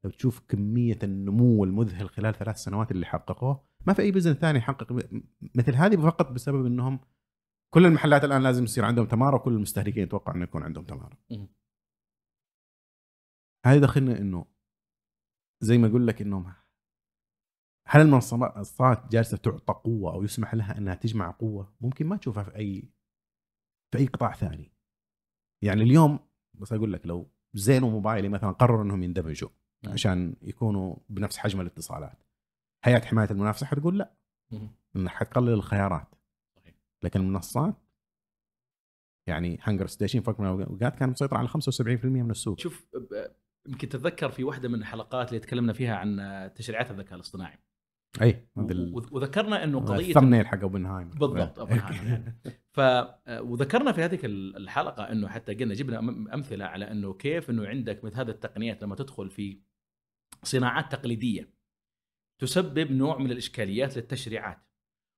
لو تشوف كمية النمو المذهل خلال ثلاث سنوات اللي حققوه ما في أي بزنس ثاني يحقق مثل هذه فقط بسبب إنهم كل المحلات الآن لازم يصير عندهم تمارة وكل المستهلكين يتوقع إنه يكون عندهم تمارة. مم. هذه دخلنا إنه زي ما أقول لك انهم هل المنصات جالسة تعطى قوة أو يسمح لها إنها تجمع قوة؟ ممكن ما تشوفها في أي في أي قطاع ثاني. يعني اليوم بس أقول لك لو زين وموبايلي مثلا قرروا إنهم يندمجوا مم. عشان يكونوا بنفس حجم الاتصالات. هيئه حماية المنافسة حتقول لا. انك حتقلل الخيارات. لكن المنصات يعني HungerStation في وقت من الاوقات كان مسيطر على 75% من السوق. شوف يمكن تتذكر في واحدة من الحلقات اللي تكلمنا فيها عن تشريعات الذكاء الاصطناعي إي. وذكرنا إنه قضية الثمنيل حق أوبنهايمر. بالضبط، أوبنهايمر. يعني. (laughs) ف وذكرنا في هذه الحلقة إنه حتى قلنا جبنا أمثلة على إنه كيف إنه عندك مثل هذه التقنيات لما تدخل في صناعات تقليدية تسبب نوع من الإشكاليات للتشريعات.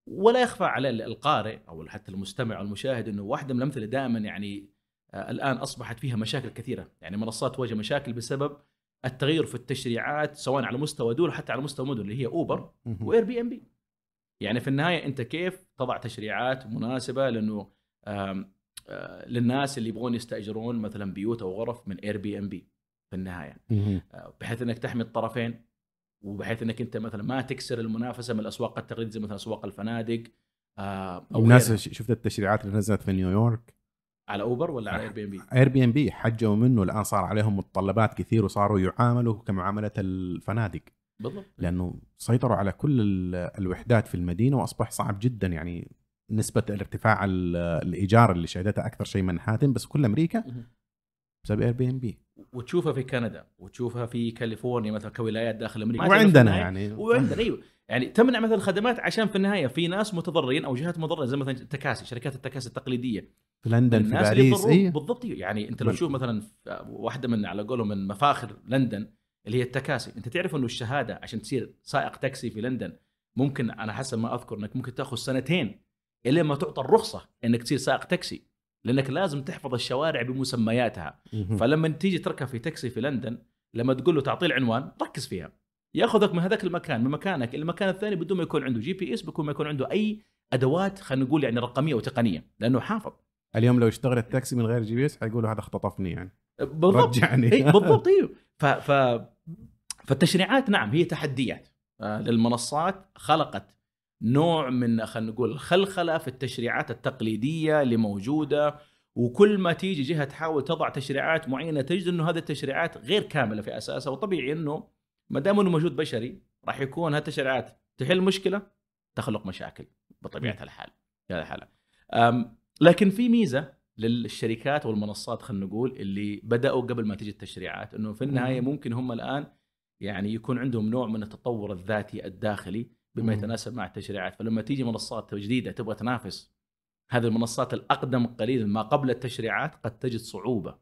ولا يخفى على القارئ أو حتى المستمع أو المشاهد إنه واحدة من الأمثلة دائما يعني آه، الآن أصبحت فيها مشاكل كثيرة، يعني منصات تواجه مشاكل بسبب التغير في التشريعات سواء على مستوى دول حتى على مستوى مدن اللي زي اوبر. و Airbnb يعني في النهاية أنت كيف تضع تشريعات مناسبة لأنه للناس اللي يبغون يستأجرون مثلا بيوت أو غرف من Airbnb في النهاية. آه، بحيث إنك تحمي الطرفين وبحيث إنك أنت مثلا ما تكسر المنافسة من الأسواق التقليدية مثلا أسواق الفنادق آه، أو الناس شفت التشريعات اللي نزلت في نيويورك على أوبر ولا على Airbnb؟ اير بي ام بي حجوا منه. الآن صار عليهم متطلبات كثير وصاروا يعاملوا كمعاملة الفنادق. بالضبط. لأنه سيطروا على كل ال- الوحدات في المدينة وأصبح صعب جدا. يعني نسبة الارتفاع ال- الإيجار اللي شهدتها أكثر شيء منهاتن بس كل أمريكا بسبب Airbnb وتشوفها في كندا. وتشوفها في كاليفورنيا مثلا كولايات داخل أمريكا. وعندنا يعني. وعندنا أيوه. يعني تمنع مثلا الخدمات عشان في النهاية في ناس متضررين أو جهات مضرره زي مثلا التكاسي شركات التكاسي التقليدية. في لندن في باريس اي بالضبط. إيه. يعني أنت لو تشوف مثلا واحدة من على قولهم من مفاخر لندن اللي هي التكاسي. أنت تعرف إنه الشهادة عشان تصير سائق تاكسي في لندن ممكن أنا حسب ما أذكر إنك ممكن تأخذ سنتين الين ما تعطى الرخصة إنك تصير سائق تاكسي لأنك لازم تحفظ الشوارع بمسمياتها. فلما تيجي تركب في تاكسي في لندن لما تقول له تعطيه العنوان ركز فيها. يأخذك من هذاك المكان من مكانك إلى المكان الثاني بدون ما يكون عنده GPS بدون ما يكون عنده أي أدوات خلينا نقول يعني رقمية وتقنية لأنه حافظ. اليوم لو اشتغل التاكسي من غير GPS حيقولوا هذا اختطفني يعني. بالضبط. رجعني. اي (laughs) بالضبط أيوه ف ف فالتشريعات نعم هي تحديات. آه، للمنصات خلقت نوع من خلينا نقول الخلخله في التشريعات التقليدية اللي موجودة وكل ما تيجي جهة تحاول تضع تشريعات معينة تجد إنه هذه التشريعات غير كاملة في أساسها. وطبيعي إنه ما دام إنه موجود بشري راح يكون هذه التشريعات تحل مشكلة تخلق مشاكل بطبيعة الحال. في هذا الحاله لكن في ميزة للشركات والمنصات خلينا نقول اللي بدأوا قبل ما تجي التشريعات إنه في النهاية مم. ممكن هم الآن يعني يكون عندهم نوع من التطور الذاتي الداخلي بما. يتناسب مع التشريعات فلما تيجي منصات جديدة تبغى تنافس هذه المنصات الأقدم قليلا ما قبل التشريعات قد تجد صعوبة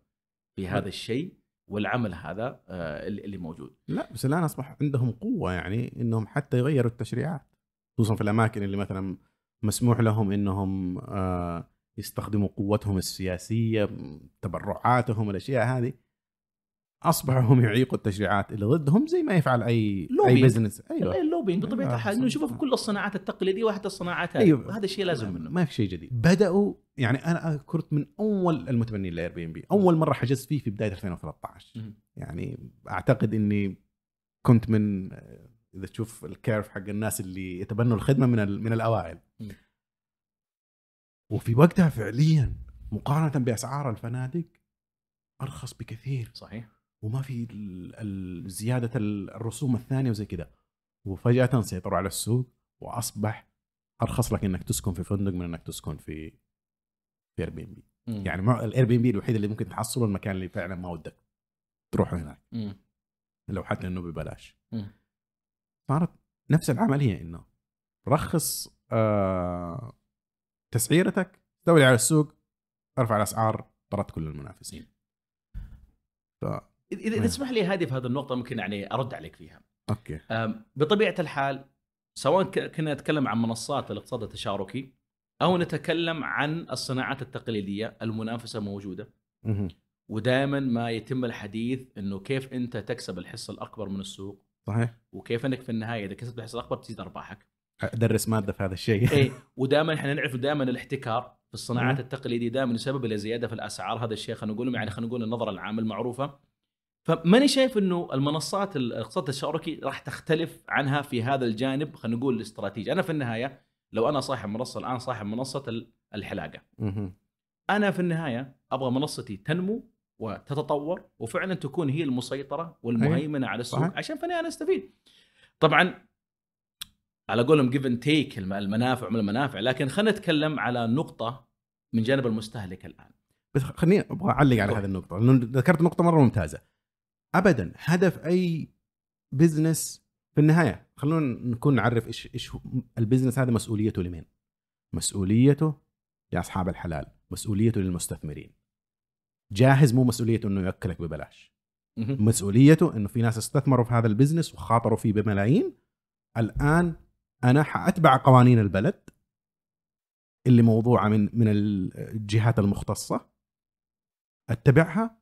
في هذا الشيء والعمل هذا آه، اللي اللي موجود لا بس الآن أصبح عندهم قوة يعني إنهم حتى يغيروا التشريعات خصوصا في الأماكن اللي مثلا مسموح لهم إنهم آه، يستخدموا قوتهم السياسية تبرعاتهم الأشياء هذه اصبحوا هم يعيقوا التشريعات اللي ضدهم زي ما يفعل اي أي lobbying. business أيوه ال lobbying بطبيعة أيوة، الحال. إنه نشوفه في كل الصناعات التقليدية وحتى الصناعات هذه أيوة. هذا الشيء لازم منه ما في شيء جديد بدأوا يعني أنا كنت من أول المتبنين ل Airbnb اول مرة حجزت فيه في بداية 2013 مهم. يعني أعتقد إني كنت من إذا تشوف ال curve حق الناس اللي يتبنوا الخدمة من من الأوائل م. وفي وقتها فعليا مقارنة بأسعار الفنادق أرخص بكثير صحيح وما في زيادة ال- الرسوم الثانية وزي كذا وفجأة سيطروا على السوق وأصبح أرخص لك إنك تسكن في فندق من إنك تسكن في في اير بي ام بي. يعني الاير بي ام بي الوحيد اللي ممكن تحصله المكان اللي فعلا ما ودك تروح هناك مم. لو حتى إنه ببلاش مم. صارت نفس العملية إنه رخص آه تسعيرتك استولي على السوق ارفع الأسعار طرد كل المنافسين. ف اذا مم. تسمح لي هذه في هذه النقطة ممكن يعني أرد عليك فيها. أوكي. بطبيعة الحال سواء كنا نتكلم عن منصات الاقتصاد التشاركي أو نتكلم عن الصناعات التقليدية المنافسة موجودة. مهم. ودائما ما يتم الحديث إنه كيف أنت تكسب الحصة الأكبر من السوق. صحيح. وكيف إنك في النهاية إذا كسبت الحصة الأكبر تزيد أرباحك. أدرس مادة في هذا الشيء اي (laughs) ودائما إحنا نعرف دائما الاحتكار في الصناعات. التقليدية دائما يسبب إلى زيادة في الأسعار هذا الشيء خلينا نقول يعني خلينا نقول النظرة العامة المعروفة فماني شايف إنه المنصات الاقتصاد التشاركي راح تختلف عنها في هذا الجانب خلينا نقول الاستراتيجي أنا في النهاية لو أنا صاحب منصة الآن صاحب منصة ال- الحلاقة. أنا في النهاية أبغى منصتي تنمو وتتطور وفعلا تكون هي المسيطرة والمهيمنة على السوق. عشان النهايه أنا أستفيد طبعا على قولهم give and take المنافع من المنافع. لكن خلينا نتكلم على نقطة من جانب المستهلك الآن. بس خليني أبغى أعلق على. هذه النقطة لأنه ذكرت نقطة مرة ممتازة. ابدا هدف أي business في النهاية خلونا نكون نعرف إيش إيش ال business هذا مسؤوليته لمين؟ مسؤوليته لأصحاب الحلال مسؤوليته للمستثمرين. جاهز مو مسؤوليته إنه يأكلك ببلاش. مسؤوليته إنه في ناس استثمروا في هذا ال business وخاطروا فيه بملايين. الآن أنا حاتبع قوانين البلد اللي موضوعة من من الجهات المختصة أتبعها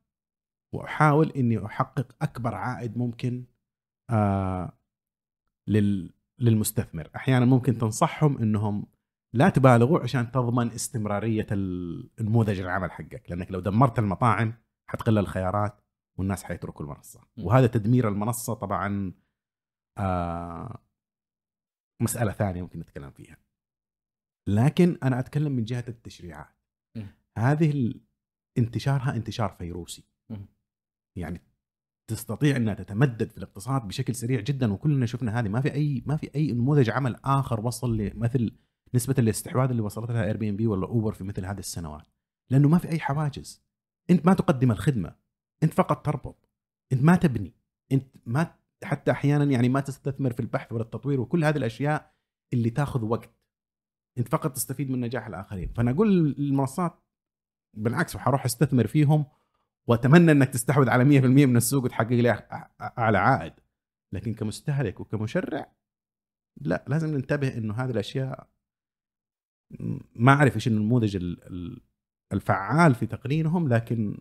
وأحاول إني أحقق أكبر عائد ممكن آه لل للمستثمر أحيانا ممكن تنصحهم إنهم لا تبالغوا عشان تضمن استمرارية النموذج العمل حقك لأنك لو دمرت المطاعم حتقل الخيارات والناس حيتركوا المنصة. وهذا تدمير المنصة طبعا آه مسألة ثانية ممكن نتكلم فيها. لكن أنا أتكلم من جهة التشريعات. م. هذه انتشارها انتشار فيروسي. م. يعني تستطيع أنها تتمدد في الاقتصاد بشكل سريع جدا وكلنا شفنا هذه. ما في اي ما في أي نموذج عمل آخر وصل لمثل نسبة الاستحواذ اللي وصلت لها Airbnb ولا اوبر في مثل هذه السنوات. لأنه ما في أي حواجز. أنت ما تقدم الخدمة. أنت فقط تربط. أنت ما تبني. أنت ما حتى أحيانا يعني ما تستثمر في البحث ولا التطوير وكل هذه الأشياء اللي تاخذ وقت. أنت فقط تستفيد من نجاح الآخرين. فأنا أقول للمنصات بالعكس وحروح أستثمر فيهم وأتمنى إنك تستحوذ على 100% من السوق وتحقق لي أعلى عائد. لكن كمستهلك وكمشرع لا لازم ننتبه إنه هذه الأشياء ما أعرف إيش النموذج ال- ال- الفعال في تقنينهم لكن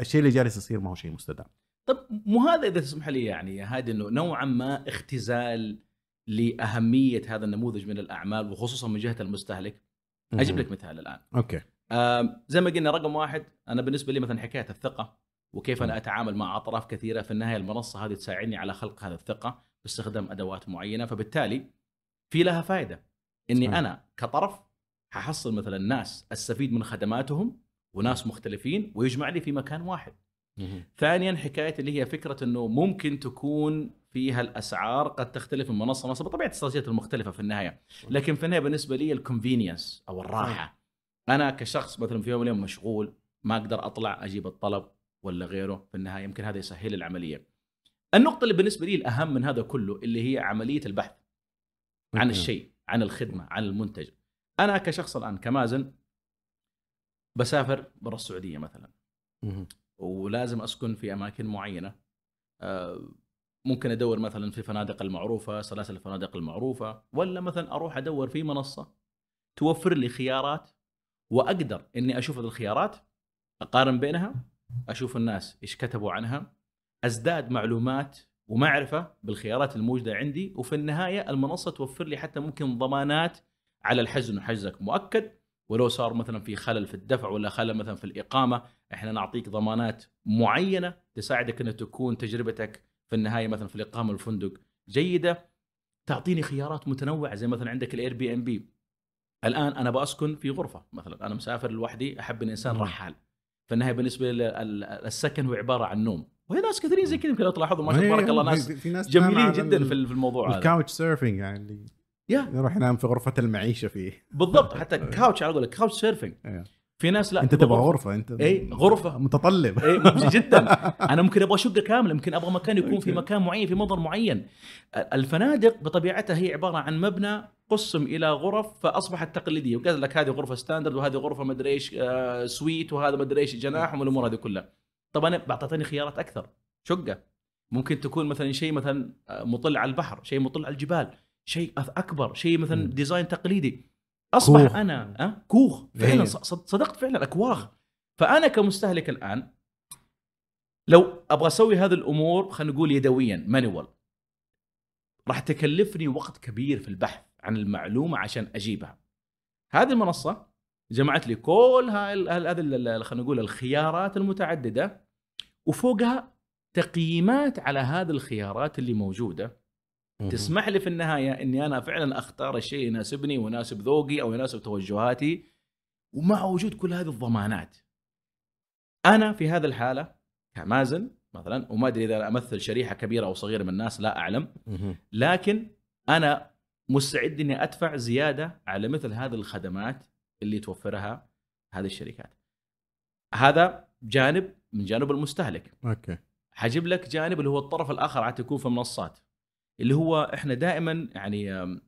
الشيء اللي جالس يصير ما هو شيء مستدام. طب مو هذا إذا تسمح لي يعني يا هادي إنه نوعا ما اختزال لأهمية هذا النموذج من الأعمال وخصوصا من جهة المستهلك. أجيب لك مثال الآن. أوكي. زي ما قلنا رقم واحد أنا بالنسبة لي مثلا حكاية الثقة وكيف أنا. أتعامل مع أطراف كثيرة في النهاية المنصة هذه تساعدني على خلق هذه الثقة باستخدام أدوات معينة. فبالتالي في لها فائده إني صحيح. أنا كطرف ححصل مثلا ناس أستفيد من خدماتهم وناس مختلفين ويجمع لي في مكان واحد. ثانيا حكاية اللي هي فكرة إنه ممكن تكون فيها الأسعار قد تختلف من منصة لمنصة بطبيعة الاستراتيجيات المختلفة في النهاية. لكن في النهاية بالنسبة لي الكونفينينس أو الراحة. أنا كشخص مثلا في يوم من الأيام مشغول ما أقدر أطلع أجيب الطلب ولا غيره في النهاية يمكن هذا يسهل لي العملية. النقطة اللي بالنسبة لي الأهم من هذا كله اللي هي عملية البحث عن. الشيء عن الخدمة عن المنتج. أنا كشخص الآن كمازن بسافر برا السعودية مثلا. ولازم أسكن في أماكن معينة. آه، ممكن أدور مثلا في فنادق المعروفة سلاسل الفنادق المعروفة ولا مثلا أروح أدور في منصة توفر لي خيارات وأقدر إني أشوف الخيارات أقارن بينها أشوف الناس إيش كتبوا عنها أزداد معلومات ومعرفة بالخيارات الموجودة عندي وفي النهاية المنصة توفر لي حتى ممكن ضمانات على الحجز انه حجزك مؤكد ولو صار مثلا في خلل في الدفع ولا خلل مثلا في الإقامة إحنا نعطيك ضمانات معينة تساعدك ان تكون تجربتك في النهاية مثلا في الإقامة الفندق جيدة تعطيني خيارات متنوعة زي مثلا عندك ال Airbnb الآن أنا بأسكن في غرفة مثلا أنا مسافر لوحدي أحب إني أنسان. رحال. في النهاية بالنسبة السكن هو عبارة عن نوم. وهي ناس كثيرين زي كذا يمكن لو تلاحظوا ما شاء الله تبارك الله ناس في, ناس جميلين جدا في ال- في الموضوع هذا. ال couch surfing يعني اللي يا. يروح ينام في غرفة المعيشة فيه. بالضبط حتى (laughs) couch على قولك couch surfing إيه. في ناس لا انت تبغى. غرفة انت إيه، غرفة. متطلب اي ممكن جدا (laughs) أنا ممكن أبغى شقه كاملة يمكن أبغى مكان يكون في. مكان معين في منظر معين الفنادق بطبيعتها هي عبارة عن مبنى قسم إلى غرف فأصبحت تقليدية وقال لك هذه غرفة standard وهذه غرفة مدري إيش آه، suite وهذا مدري إيش جناح والأمور هذه كلها طبعا بعطتني خيارات أكثر شقة ممكن تكون مثلا شيء مثلا آه، مطل على البحر شيء مطل على الجبال شيء أكبر شيء مثلا. ديزاين تقليدي أصبح كوخ. أنا أه؟ كوخ. فعلا صدقت فعلا اكواخ فأنا كمستهلك الآن لو أبغى أسوي هذه الأمور خلينا نقول يدويا مانوال راح تكلفني وقت كبير في البحث عن المعلومة عشان أجيبها هذه المنصة جمعت لي كل هذه خلينا نقول الخيارات المتعددة وفوقها تقييمات على هذه الخيارات اللي موجودة تسمح لي في النهاية إني أنا فعلا أختار الشيء اللي يناسبني ويناسب ذوقي أو يناسب توجهاتي ومع وجود كل هذه الضمانات. أنا في هذه الحالة كمازن مثلا وما أدري إذا أمثل شريحة كبيرة أو صغيرة من الناس لا أعلم. لكن أنا مستعد إني أدفع زيادة على مثل هذه الخدمات اللي توفرها هذه الشركات. هذا جانب من جانب المستهلك. أوكي حجيب لك جانب اللي هو الطرف الآخر عاد يكون في المنصات اللي هو إحنا دائما يعني آم،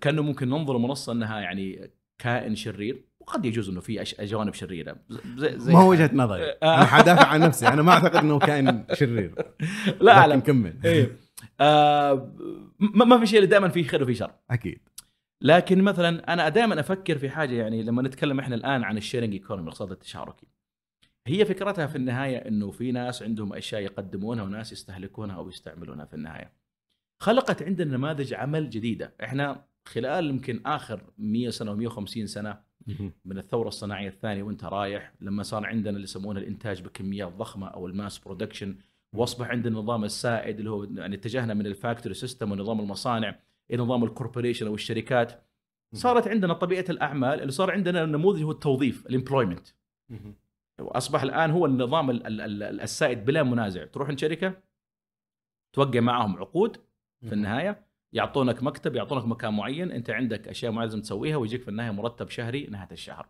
كأنه ممكن ننظر المنصة إنها يعني كائن شرير. وقد يجوز إنه في جوانب شريرة. زي, زي ما هو وجهة نظري. آه. أنا حدافع عن نفسي. أنا ما أعتقد إنه كائن شرير. (laughs) لا اعلم كمل. إيه. آه ما في شيء اللي دائما فيه خير وفيه شر. أكيد. لكن مثلا أنا دائما أفكر في حاجة يعني لما نتكلم إحنا الآن عن ال sharing economy الاقتصاد التشاركي. هي فكرتها في النهاية إنه في ناس عندهم أشياء يقدمونها وناس يستهلكونها أو يستعملونها في النهاية. خلقت عندنا نماذج عمل جديدة، إحنا خلال يمكن آخر 100 سنة و150 سنة من الثورة الصناعية الثانية وأنت رايح لما صار عندنا اللي يسمونه الإنتاج بكميات ضخمة أو ال mass production وأصبح عندنا النظام السائد اللي هو يعني اتجهنا من ال factory system ونظام المصانع إلى نظام ال corporation أو الشركات. صارت عندنا طبيعة الأعمال اللي صار عندنا نموذج هو التوظيف ال employment وأصبح الآن هو النظام السائد بلا منازع. تروح عند شركة توقع معهم عقود في النهاية يعطونك مكتب يعطونك مكان معين أنت عندك أشياء معينه لازم تسويها ويجيك في النهاية مرتب شهري نهاية الشهر.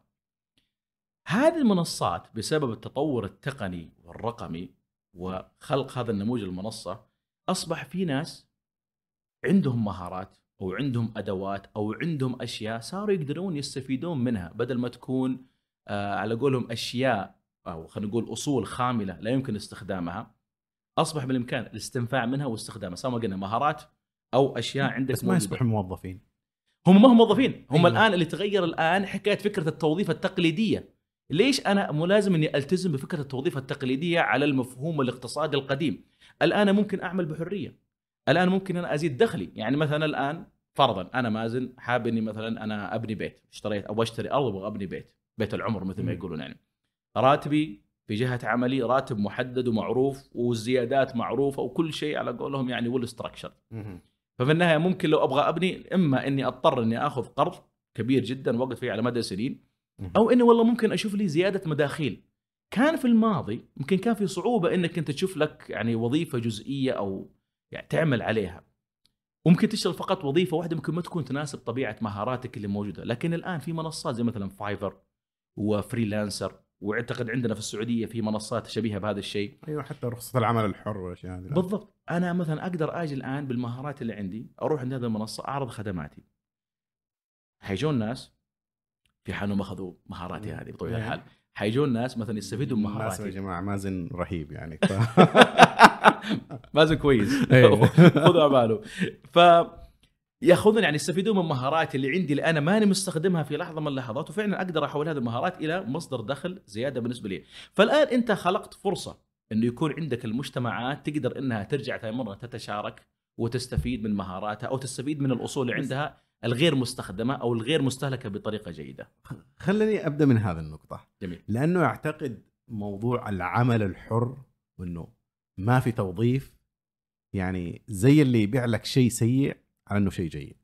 هذه المنصات بسبب التطور التقني والرقمي وخلق هذا النموذج المنصة أصبح في ناس عندهم مهارات أو عندهم أدوات أو عندهم أشياء صاروا يقدرون يستفيدون منها بدل ما تكون على قولهم أشياء أو خلينا نقول أصول خاملة لا يمكن استخدامها أصبح بالإمكان الاستنفاع منها واستخدامها سواء قلنا مهارات أو أشياء عندك بس ما يصبحوا موظفين. هم ما هم موظفين. هم أيوة. الآن اللي تغير الآن حكاية فكرة التوظيف التقليدية. ليش أنا مو لازم إني ألتزم بفكرة التوظيف التقليدية على المفهوم الاقتصادي القديم؟ الآن ممكن أعمل بحرية. الآن ممكن أنا أزيد دخلي. يعني مثلا الآن فرضا أنا مازن حاب إني مثلا أنا أبني بيت اشتريت أو أشتري أرض وابغى ابني بيت. بيت العمر مثل ما. يقولون يعني. راتبي في جهة عملي راتب محدد ومعروف والزيادات معروفة وكل شيء على قولهم يعني والاستراكشر ففي النهاية ممكن لو أبغى أبني إما إني أضطر إني آخذ قرض كبير جدا واقف فيه على مدى سنين أو إني والله ممكن أشوف لي زيادة مداخيل. كان في الماضي ممكن كان في صعوبة إنك أنت تشوف لك يعني وظيفة جزئية أو يعني تعمل عليها. وممكن تشتغل فقط وظيفة واحدة ممكن ما تكون تناسب طبيعة مهاراتك اللي موجودة. لكن الآن في منصات زي مثلا Fiverr و Freelancer. واعتقد عندنا في السعودية في منصات شبيهة بهذا الشيء. أيوه حتى رخصة العمل الحر والأشياء هذه. بالضبط. أنا مثلا أقدر أجي الآن بالمهارات اللي عندي أروح عند هذه المنصة أعرض خدماتي. حيجون ناس في حالهم أخذوا مهاراتي هذه بطبيعة إيه. الحال. حيجون ناس مثلا يستفيدوا من الناس يا مهاراتي. جماعة مازن رهيب يعني. ف... (laughs) (laughs) مازن كويس. خذوا على باله ف ياخذون يعني يستفيدون من مهاراتي اللي عندي اللي أنا ماني مستخدمها في لحظة من اللحظات وفعلا أقدر أحول هذه المهارات إلى مصدر دخل زيادة بالنسبة لي. فالآن أنت خلقت فرصة إنه يكون عندك المجتمعات تقدر إنها ترجع ثاني مرة تتشارك وتستفيد من مهاراتها أو تستفيد من الأصول اللي عندها الغير مستخدمة أو الغير مستهلكة بطريقة جيدة. خليني أبدأ من هذه النقطة جميل. لأنه أعتقد موضوع العمل الحر وإنه ما في توظيف يعني زي اللي يبيع لك شيء سيء على انه شيء جيد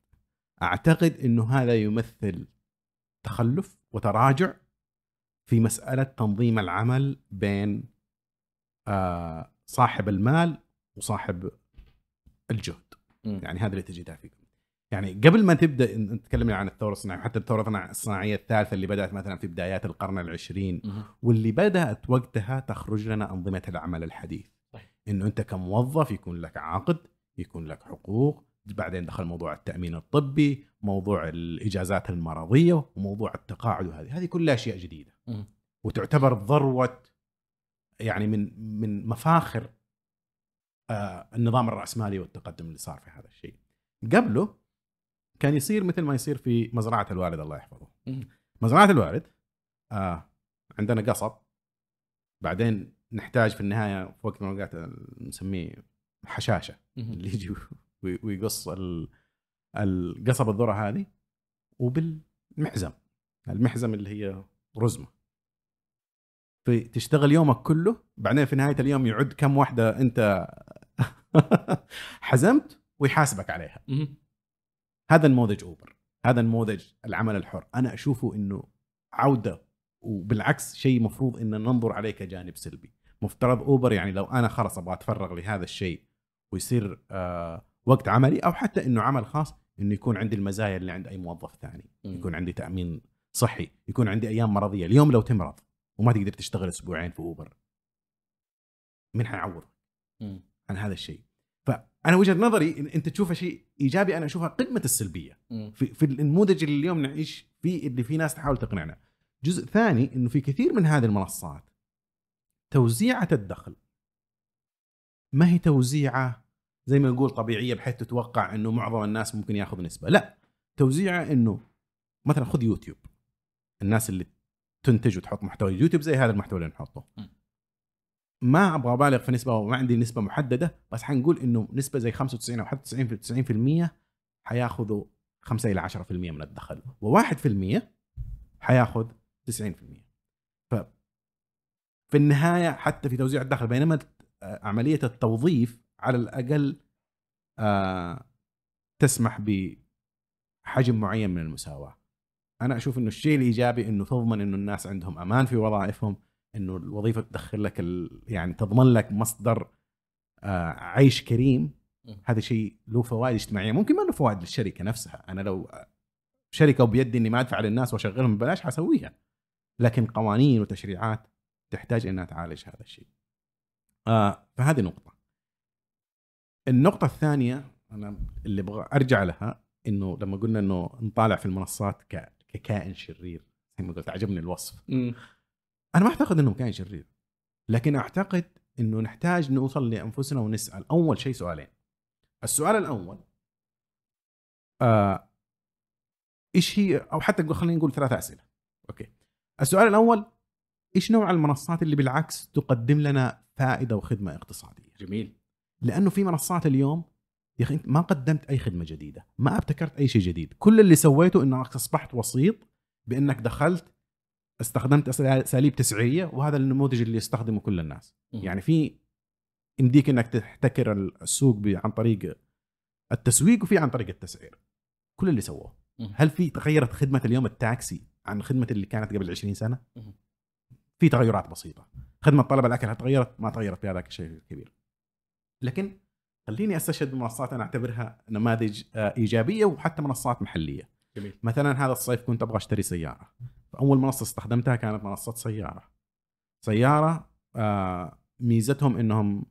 أعتقد إنه هذا يمثل تخلف وتراجع في مسألة تنظيم العمل بين آه صاحب المال وصاحب الجهد مم. يعني هذا اللي تجدها فيكم يعني قبل ما تبدأ نتكلم عن الثورة الصناعية حتى الثورة الصناعيه الثالثة اللي بدأت مثلا في بدايات القرن العشرين. واللي بدأت وقتها تخرج لنا أنظمة العمل الحديث صحيح. إنه أنت كموظف يكون لك عقد يكون لك حقوق بعدين دخل موضوع التأمين الطبي موضوع الإجازات المرضية وموضوع التقاعد وهذه هذه كلها أشياء جديدة. وتعتبر ذروة يعني من من مفاخر آه النظام الرأسمالي والتقدم اللي صار في هذا الشيء قبله كان يصير مثل ما يصير في مزرعة الوالد الله يحفظه. مزرعة الوالد آه عندنا قصب بعدين نحتاج في النهاية في وقت من الأوقات نسميه حشاشة. اللي يجي ويقص ال- القصب الذرة هذه وبالمحزم. المحزم اللي هي رزمه. في تشتغل يومك كله بعدين في نهاية اليوم يعد كم واحدة أنت (laughs) حزمت ويحاسبك عليها. هذا نموذج أوبر. هذا نموذج العمل الحر. أنا أشوفه إنه عودة وبالعكس شيء مفروض إن ننظر عليه كجانب سلبي. مفترض أوبر يعني لو أنا خلاص أبغى أتفرغ لهذا الشيء ويصير آه وقت عملي أو حتى إنه عمل خاص إنه يكون عندي المزايا اللي عند أي موظف ثاني. يكون عندي تأمين صحي يكون عندي أيام مرضية اليوم لو تمرض وما تقدر تشتغل أسبوعين في أوبر مين حيعوض. عن هذا الشيء فأنا وجهة نظري إن أنت تشوفه شيء إيجابي أنا أشوفها قمة السلبية مم. في, في النموذج اللي اليوم نعيش فيه اللي في ناس تحاول تقنعنا جزء ثاني إنه في كثير من هذه المنصات توزيعة الدخل ما هي توزيعة زي ما نقول طبيعية بحيث تتوقع إنه معظم الناس ممكن ياخذ نسبة. لا توزيعة إنه مثلا خذ يوتيوب. الناس اللي تنتج وتحط محتوى يوتيوب زي هذا المحتوى اللي نحطه. ما أبغى أبالغ في نسبة وما عندي نسبة محددة بس حنقول إنه نسبة زي 95 أو حتى 90 في 90% حياخذوا 5 إلى 10% من الدخل و1% حياخذ 90% ف في النهاية حتى في توزيع الدخل بينما عملية التوظيف على الأقل آه تسمح بحجم معين من المساواة. أنا أشوف إنه الشيء الإيجابي إنه تضمن إنه الناس عندهم أمان في وظائفهم إنه الوظيفة تدخل لك ال... يعني تضمن لك مصدر آه عيش كريم. هذا شيء له فوائد اجتماعية. ممكن ما له فوائد للشركة نفسها. أنا لو شركة وبيدي إني ما أدفع للناس وأشغلهم ببلاش حسويها. لكن قوانين وتشريعات تحتاج إنها تعالج هذا الشيء. آه فهذه نقطة. النقطة الثانية أنا اللي أبغى أرجع لها إنه لما قلنا إنه نطالع في المنصات ك... ككائن شرير زي ما قلت عجبني الوصف. مم. أنا ما أعتقد إنه كائن شرير لكن أعتقد إنه نحتاج نوصل لأنفسنا ونسأل. أول شيء سؤالين. السؤال الأول آه إيش هي؟ أو حتى خلينا نقول ثلاثة أسئلة. أوكي. السؤال الأول إيش نوع المنصات اللي بالعكس تقدم لنا فائدة وخدمة اقتصادية؟ جميل. لأنه في منصات اليوم يا أخي أنت ما قدمت أي خدمة جديدة ما ابتكرت أي شيء جديد. كل اللي سويته انك أصبحت وسيط بإنك دخلت استخدمت أساليب تسعيريه وهذا النموذج اللي يستخدمه كل الناس. مم. يعني في يمديك إنك تحتكر السوق عن طريق التسويق وفي عن طريق التسعير. كل اللي سووه. هل في تغيرت خدمة اليوم التاكسي عن خدمة اللي كانت قبل 20 سنة. في تغيرات بسيطة. خدمة طلب الأكل هل تغيرت؟ ما تغيرت بهذاك الشيء الكبير. لكن خليني أستشهد بمنصات أنا أعتبرها نماذج آه، إيجابية وحتى منصات محلية. جميل. مثلا هذا الصيف كنت أبغى أشتري سيارة. فأول منصة استخدمتها كانت منصة سيارة. سيارة آه، ميزتهم إنهم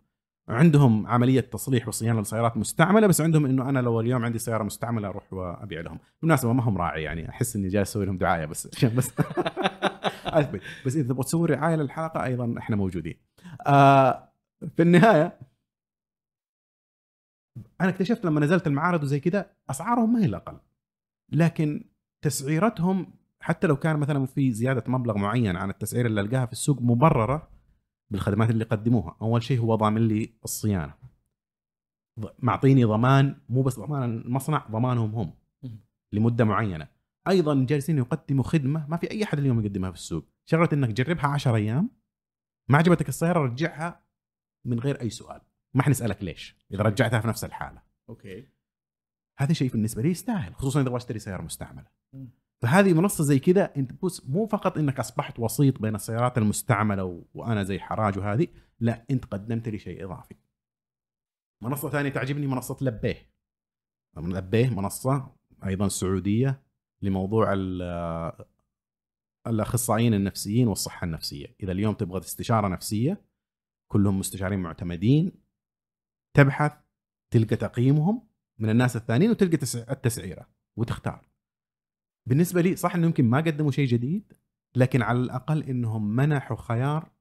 عندهم عملية تصليح وصيانة لسيارات مستعملة بس عندهم إنه أنا لو اليوم عندي سيارة مستعملة أروح وأبيع لهم. بالمناسبة ما هم راعي يعني أحس إني جالس أسوي لهم دعاية بس. عشان (laughs) بس أثبت. بس إذا تبغى تسوي رعاية للحلقة أيضا إحنا موجودين. آه في النهاية أنا اكتشفت لما نزلت المعارض وزي كذا أسعارهم ما هي الأقل. لكن تسعيرتهم حتى لو كان مثلا في زيادة مبلغ معين عن التسعير اللي ألقاها في السوق مبررة بالخدمات اللي يقدموها. أول شيء هو ضامن لي الصيانة. معطيني ضمان مو بس ضمان المصنع ضمانهم هم. لمدة معينة. أيضا جالسين يقدموا خدمة ما في أي أحد اليوم يقدمها في السوق. شغله إنك تجربها 10 أيام. ما عجبتك السيارة رجعها من غير أي سؤال. ما حنسألك ليش إذا رجعتها في نفس الحالة. أوكي. هذا شيء بالنسبة لي يستاهل خصوصا إذا أشتري سيارة مستعملة. فهذه منصة زي كذا أنت بص مو فقط إنك أصبحت وسيط بين السيارات المستعملة و... وأنا زي حراج وهذه لا أنت قدمت لي شيء إضافي. منصة ثانية تعجبني منصة لبيه. لبيه منصة أيضا سعودية لموضوع ال- الأخصائيين النفسيين والصحة النفسية. إذا اليوم تبغى استشارة نفسية كلهم مستشارين معتمدين تبحث تلقى تقييمهم من الناس الثانيين وتلقى تسع- التسعيرة وتختار. بالنسبة لي صح إنه يمكن ما قدموا شيء جديد لكن على الأقل إنهم منحوا خيار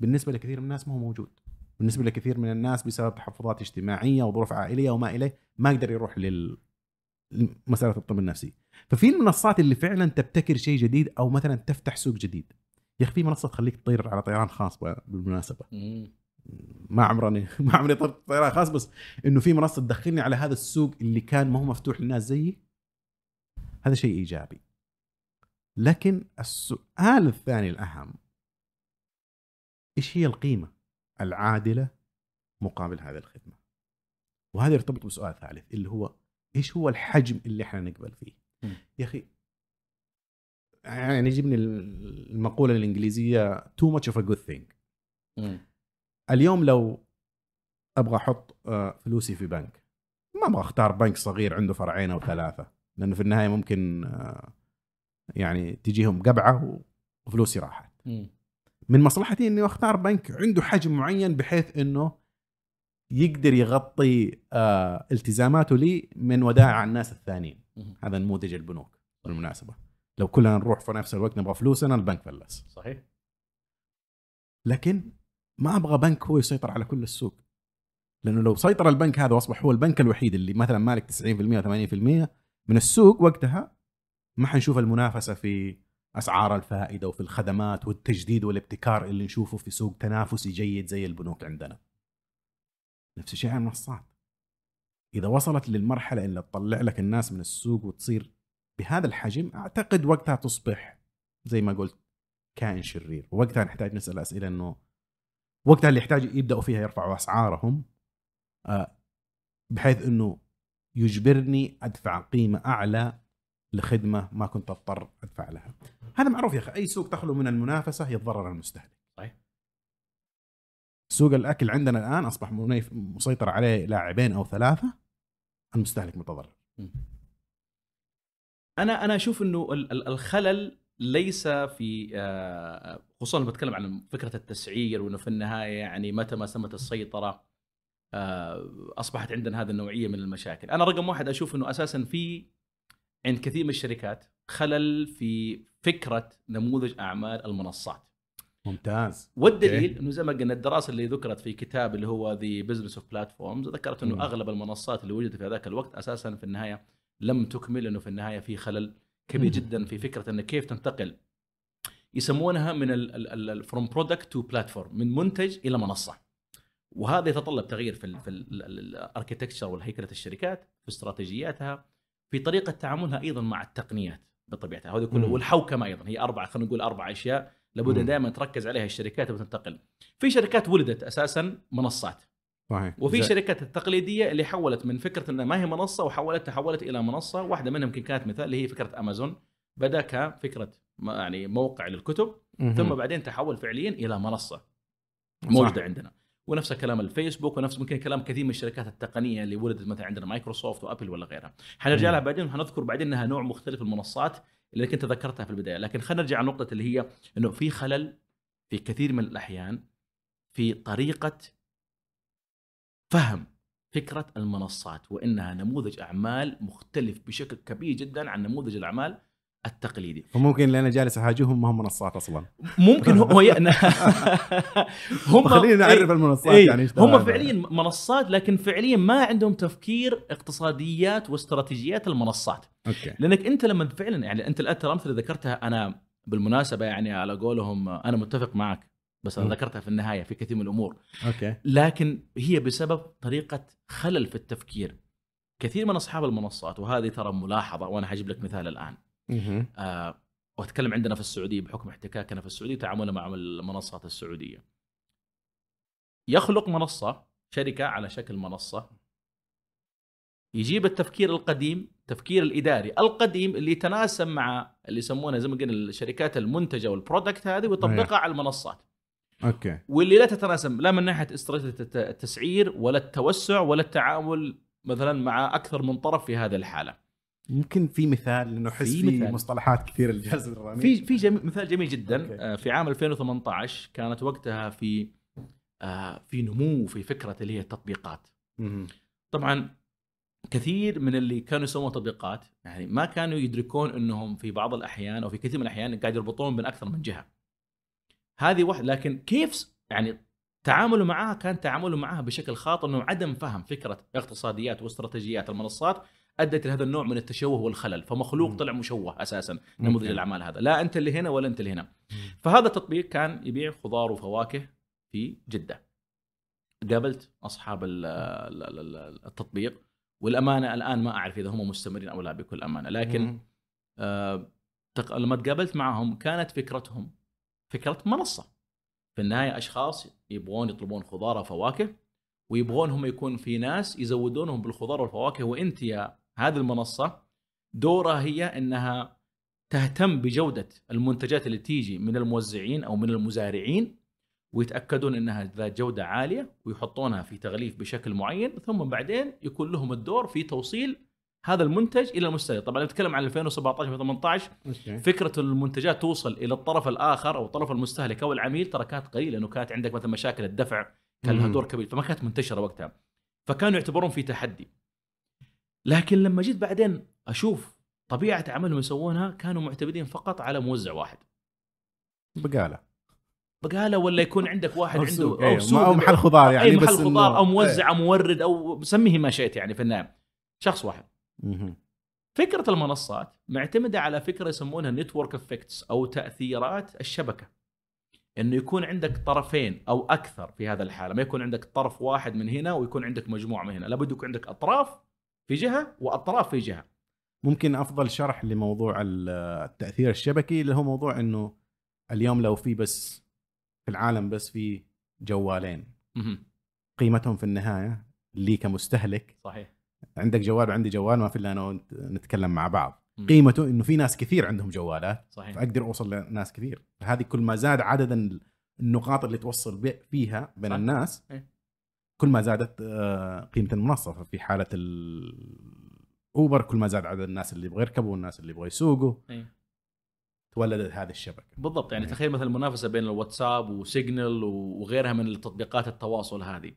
بالنسبة لكثير من الناس ما هو موجود. بالنسبة لكثير من الناس بسبب تحفظات اجتماعية وظروف عائلية وما إليه ما يقدر يروح لل مساله الطب النفسي. ففي المنصات اللي فعلا تبتكر شيء جديد أو مثلا تفتح سوق جديد يا أخي في منصة تخليك تطير على طيران خاص بالمناسبة. ما عمرني (laughs) ما عمري طرت طيران خاص بس إنه في منصة تدخلني على هذا السوق اللي كان ما هو مفتوح للناس زيي. هذا شيء إيجابي. لكن السؤال الثاني الأهم إيش هي القيمة العادلة مقابل هذه الخدمة؟ وهذا يرتبط بسؤال ثالث اللي هو إيش هو الحجم اللي إحنا نقبل فيه. يا أخي يعني يجيبني المقولة الإنجليزية too much of a good thing. مم. اليوم لو أبغى أحط آه، فلوسي في بنك ما أبغى أختار بنك صغير عنده فرعين أو ثلاثة لأنه في النهاية ممكن آه، يعني تجيهم قبعة وفلوسي راحت. من مصلحتي إني أختار بنك عنده حجم معين بحيث إنه يقدر يغطي آه، التزاماته لي من ودائع الناس الثانيين. هذا نموذج البنوك بالمناسبة. لو كلنا نروح في نفس الوقت نبغى فلوسنا البنك فلس. صحيح. لكن ما أبغى بنك هو يسيطر على كل السوق. لأنه لو سيطر البنك هذا وأصبح هو البنك الوحيد اللي مثلا مالك 90% 80% من السوق وقتها ما حنشوف المنافسة في أسعار الفائدة وفي الخدمات والتجديد والابتكار اللي نشوفه في سوق تنافسي جيد زي البنوك عندنا. نفس الشيء على المنصات. إذا وصلت للمرحلة اللي تطلع لك الناس من السوق وتصير بهذا الحجم أعتقد وقتها تصبح زي ما قلت كائن شرير. ووقتها نحتاج نسأل أسئلة إنه وقتها اللي يحتاج يبدأوا فيها يرفعوا أسعارهم آه، بحيث إنه يجبرني أدفع قيمة أعلى لخدمة ما كنت أضطر أدفع لها. هذا معروف يا أخي أي سوق تخلو من المنافسة يتضرر المستهلك. صحيح. سوق الأكل عندنا الآن أصبح مسيطر عليه لاعبين أو ثلاثة المستهلك متضرر. أنا أنا أشوف إنه ال- ال- الخلل ليس في آه، خصوصا لما بتكلم عن فكرة التسعير وإنه في النهاية يعني متى ما تمت السيطرة آه، أصبحت عندنا هذه النوعية من المشاكل. أنا رقم واحد أشوف إنه أساسا في عند كثير من الشركات خلل في فكرة نموذج أعمال المنصات. ممتاز. والدليل okay. إنه زي ما قلنا الدراسة اللي ذكرت في كتاب اللي هو The Business of Platforms ذكرت إنه. أغلب المنصات اللي وجدت في هذاك الوقت أساسا في النهاية لم تكمل إنه في النهاية في خلل كبير. جدا في فكرة انه كيف تنتقل يسمونها من from product to platform من منتج إلى منصة وهذا يتطلب تغيير في ال في ال architecture والهيكلة الشركات في استراتيجياتها في طريقة تعاملها أيضا مع التقنيات بطبيعتها هذا كله. والحوكمة أيضا هي اربعه خلينا نقول أربع أشياء لابد. دائما تركز عليها الشركات وتنتقل في شركات ولدت أساسا منصات صحيح. وفي زي- شركات التقليدية اللي حولت من فكرة إنها ما هي منصة وحولت تحولت إلى منصة واحدة منهم يمكن كانت مثال اللي هي فكرة أمازون بدأ كفكرة يعني موقع للكتب مهم. ثم بعدين تحول فعليا إلى منصة صح. موجودة عندنا ونفس كلام الفيسبوك ونفس ممكن كلام كثير من الشركات التقنية اللي ولدت مثلا عندنا مايكروسوفت وأبل ولا غيرها حنرجع. لها بعدين وحنذكر بعدين إنها نوع مختلف من المنصات اللي كنت ذكرتها في البداية لكن خلينا نرجع على النقطه اللي هي إنه في خلل في كثير من الأحيان في طريقة فهم فكرة المنصات وإنها نموذج أعمال مختلف بشكل كبير جدا عن نموذج الأعمال التقليدي. (laughs) فممكن اللي أنا جالس أهاجمهم ما هم منصات أصلا. ممكن هو (laughs) هم خلينا نعرف إيه، المنصات إيه يعني هم. فعليا منصات لكن فعليا ما عندهم تفكير اقتصاديات واستراتيجيات المنصات. أوكي. لأنك أنت لما فعلا يعني أنت الآن ترى الامثله اللي ذكرتها أنا بالمناسبة يعني على قولهم أنا متفق معك. بس أنا. ذكرتها في النهاية في كثير من الأمور. okay. لكن هي بسبب طريقة خلل في التفكير. كثير من أصحاب المنصات وهذه ترى ملاحظة وأنا حجيب لك مثال الآن. آه وأتكلم عندنا في السعودية بحكم احتكاكنا في السعودية وتعاملنا مع المنصات السعودية. يخلق منصة شركة على شكل منصة. يجيب التفكير القديم التفكير الإداري القديم اللي يتناسب مع اللي يسمونه زي ما قلنا الشركات المنتجة وال product هذه ويطبقها على المنصات. okay واللي لا تتناسب لا من ناحية استراتيجية الت- التسعير ولا التوسع ولا التعامل مثلا مع أكثر من طرف في هذه الحالة. ممكن في مثال لأنه أحس في في. مصطلحات كثير الرامي. في في جميل مثال جميل جدا okay. آه، في عام 2018 كانت وقتها في آه، في نمو في فكرة اللي هي التطبيقات مهم. طبعا كثير من اللي كانوا يسوون تطبيقات يعني ما كانوا يدركون إنهم في بعض الأحيان أو في كثير من الأحيان قاعد يربطون بين أكثر من جهة هذه واحد لكن كيف يعني تعاملوا معها كان تعاملوا معها بشكل خاطئ إنه عدم فهم فكرة اقتصاديات واستراتيجيات المنصات أدت لهذا النوع من التشوه والخلل فمخلوق. طلع مشوه أساسا نموذج. الأعمال هذا لا أنت اللي هنا ولا أنت اللي هنا. فهذا التطبيق كان يبيع خضار وفواكه في جدة قابلت أصحاب ال- ال- ال- التطبيق والأمانة الآن ما أعرف إذا هم مستمرين أو لا بكل أمانة لكن. آه لما تقابلت معهم كانت فكرتهم فكرة منصة. في النهاية أشخاص يبغون يطلبون خضار وفواكه ويبغون هم يكون في ناس يزودونهم بالخضار والفواكه. وإنت يا هذه المنصة دورها هي إنها تهتم بجودة المنتجات اللي تيجي من الموزعين أو من المزارعين ويتأكدون إنها ذات جودة عالية ويحطونها في تغليف بشكل معين ثم بعدين يكون لهم الدور في توصيل هذا المنتج إلى المستهلك طبعا نتكلم عن 2017 و18 أوكي. فكرة المنتجات توصل إلى الطرف الآخر أو الطرف المستهلك أو العميل ترى كانت قليلة لأنه كانت عندك مثلا مشاكل الدفع كان لها. دور كبير فما كانت منتشرة وقتها. فكانوا يعتبرون في تحدي. لكن لما جيت بعدين أشوف طبيعة عملهم يسوونها كانوا معتمدين فقط على موزع واحد. بقالة. بقالة ولا يكون عندك واحد أو عنده سوق، أو. سوق أو محل خضار يعني أي محل بس خضار أو موزع أو مورد أو سميه ما شئت يعني في النهاية. شخص واحد. فكرة المنصات معتمدة على فكرة يسمونها network effects أو تأثيرات الشبكة. إنه يكون عندك طرفين أو أكثر في هذا الحالة. ما يكون عندك طرف واحد من هنا ويكون عندك مجموعة من هنا. لابد يكون عندك أطراف في جهة وأطراف في جهة. ممكن أفضل شرح لموضوع التأثير الشبكي اللي هو موضوع إنه اليوم لو في بس في العالم بس في جوالين. قيمتهم في النهاية لي كمستهلك صحيح. عندك جوال وعندي جوال ما في إلا أنا وأنت نتكلم مع بعض. قيمته إنه في ناس كثير عندهم جوالات صحيح فأقدر أوصل لناس كثير هذه كل ما زاد عدد النقاط اللي توصل فيها بين صح. الناس إيه. كل ما زادت آه، قيمة المنصة ففي حالة ال Uber كل ما زاد عدد الناس اللي يبغى يركبوا والناس اللي يبغى يسوقوا إيه. تولدت هذه الشبكة. بالضبط يعني. تخيل مثلا المنافسة بين الواتساب و Signal وغيرها من التطبيقات التواصل هذه.